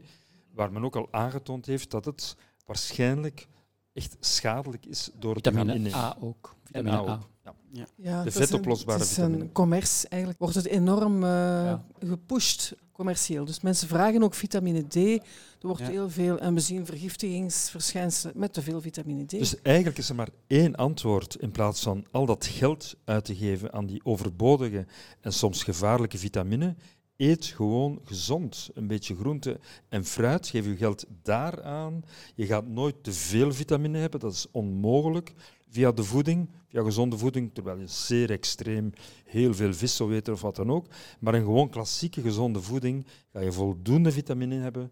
[SPEAKER 4] waar men ook al aangetoond heeft dat het waarschijnlijk echt schadelijk is door het te gaan
[SPEAKER 1] Vitamine
[SPEAKER 4] innemen.
[SPEAKER 1] A ook. Vitamine
[SPEAKER 4] A
[SPEAKER 1] A.
[SPEAKER 4] ook. Ja.
[SPEAKER 3] Ja,
[SPEAKER 4] De vetoplosbare
[SPEAKER 3] een, Het is
[SPEAKER 4] vitamine.
[SPEAKER 3] een commerce eigenlijk. Wordt het enorm eh, gepusht commercieel. Dus mensen vragen ook vitamine D. Er wordt
[SPEAKER 2] Ja.
[SPEAKER 3] heel veel, en we zien vergiftigingsverschijnselen met te veel vitamine D.
[SPEAKER 4] Dus eigenlijk is er maar één antwoord in plaats van al dat geld uit te geven aan die overbodige en soms gevaarlijke vitamine. Eet gewoon gezond. Een beetje groente en fruit. Geef je geld daaraan. Je gaat nooit te veel vitamine hebben. Dat is onmogelijk via de voeding, via gezonde voeding, terwijl je zeer extreem heel veel vis zou eten of wat dan ook. Maar een gewoon klassieke gezonde voeding ga je voldoende vitamine hebben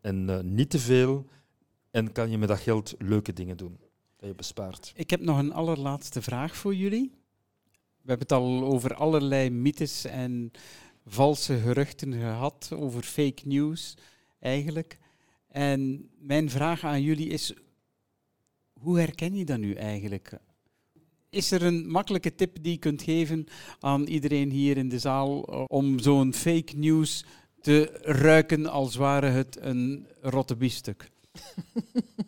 [SPEAKER 4] en eh, niet te veel. En kan je met dat geld leuke dingen doen dat je bespaart.
[SPEAKER 2] Ik heb nog een allerlaatste vraag voor jullie. We hebben het al over allerlei mythes en valse geruchten gehad, over fake news eigenlijk. En mijn vraag aan jullie is, hoe herken je dat nu eigenlijk? Is er een makkelijke tip die je kunt geven aan iedereen hier in de zaal eh, om zo'n fake news te ruiken als ware het een rotte biefstuk?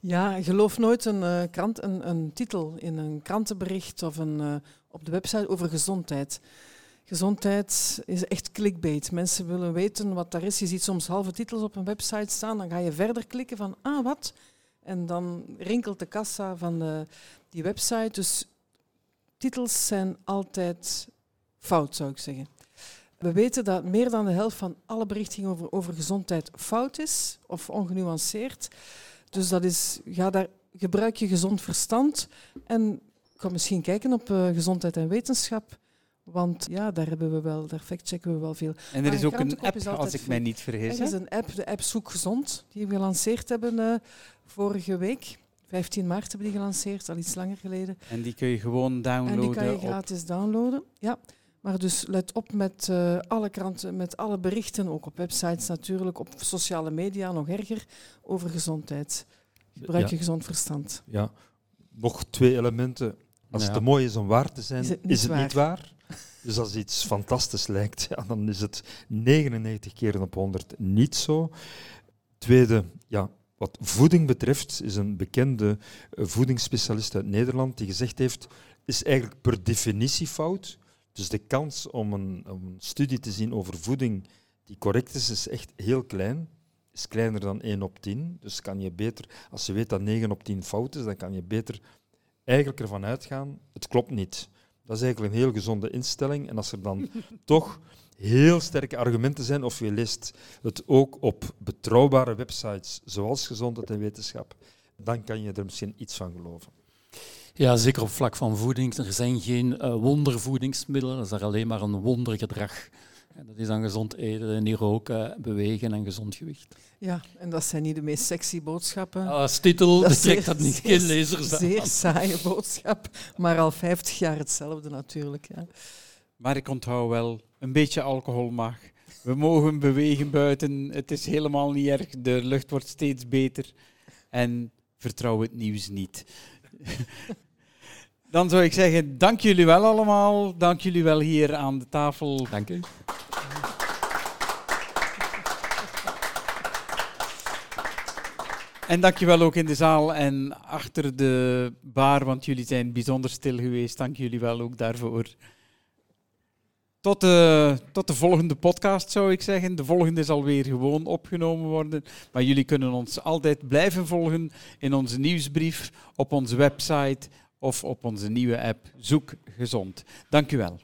[SPEAKER 3] Ja, geloof nooit een, eh, krant, een, een titel in een krantenbericht of een, eh, op de website over gezondheid. Gezondheid is echt clickbait. Mensen willen weten wat daar is. Je ziet soms halve titels op een website staan, dan ga je verder klikken van, ah, wat? En dan rinkelt de kassa van de, die website. Dus titels zijn altijd fout, zou ik zeggen. We weten dat meer dan de helft van alle berichtingen over, over gezondheid fout is of ongenuanceerd. Dus dat is, ga daar, gebruik je gezond verstand en ga misschien kijken op eh, gezondheid en wetenschap. Want ja, daar hebben we wel, daar factchecken we wel veel.
[SPEAKER 2] En er is
[SPEAKER 3] een
[SPEAKER 2] ook een app, als ik mij niet vergis.
[SPEAKER 3] Er is een app, de app Zoek Gezond, die we gelanceerd hebben eh, vorige week. 15 maart hebben die gelanceerd, al iets langer geleden.
[SPEAKER 2] En die kun je gewoon downloaden.
[SPEAKER 3] En die kan je
[SPEAKER 2] op-
[SPEAKER 3] gratis downloaden. Ja. Maar dus let op met eh, alle kranten, met alle berichten, ook op websites natuurlijk, op sociale media nog erger, over gezondheid. Gebruik
[SPEAKER 4] Ja.
[SPEAKER 3] je gezond verstand.
[SPEAKER 4] Ja. Nog twee elementen. Als
[SPEAKER 1] Ja.
[SPEAKER 4] het te mooi is om waar te zijn,
[SPEAKER 3] Is
[SPEAKER 4] is
[SPEAKER 3] het niet,
[SPEAKER 4] waar. Dus als iets fantastisch lijkt, ja, dan is het 99 keer op 100 niet zo. Tweede, ja, wat voeding betreft, is een bekende eh, voedingsspecialist uit Nederland die gezegd heeft, is eigenlijk per definitie fout. Dus de kans om een, een studie te zien over voeding die correct is, is echt heel klein. Is kleiner dan 1 op 10. Dus kan je beter, als je weet dat 9 op 10 fout is, dan kan je beter eigenlijk ervan uitgaan, het klopt niet. Dat is eigenlijk een heel gezonde instelling. En als er dan toch heel sterke argumenten zijn, of je leest het ook op betrouwbare websites zoals Gezondheid en Wetenschap, dan kan je er misschien iets van geloven.
[SPEAKER 1] Ja, zeker op vlak van voeding. Er zijn geen eh, wondervoedingsmiddelen, dat is er alleen maar een wondergedrag. En dat is dan gezond eten, niet roken, bewegen en gezond gewicht.
[SPEAKER 3] Ja, en dat zijn niet de meest sexy boodschappen.
[SPEAKER 1] Als titel
[SPEAKER 3] Dat
[SPEAKER 1] trekt
[SPEAKER 3] zeer-
[SPEAKER 1] dat niet, geen lezers aan.
[SPEAKER 3] Zeer saaie boodschap, maar al 50 jaar hetzelfde natuurlijk. Ja.
[SPEAKER 2] Maar ik onthoud wel, een beetje alcohol mag. We mogen bewegen buiten. Het is helemaal niet erg. De lucht wordt steeds beter. En vertrouw het nieuws niet. Dan zou ik zeggen, dank jullie wel allemaal. Dank jullie wel hier aan de tafel.
[SPEAKER 1] Dank u.
[SPEAKER 2] En dankjewel ook in de zaal en achter de bar, want jullie zijn bijzonder stil geweest. Dank jullie wel ook daarvoor. Tot de, tot de volgende podcast zou ik zeggen. De volgende zal weer gewoon opgenomen worden. Maar jullie kunnen ons altijd blijven volgen in onze nieuwsbrief, op onze website of op onze nieuwe app Zoek Gezond. Dank u wel.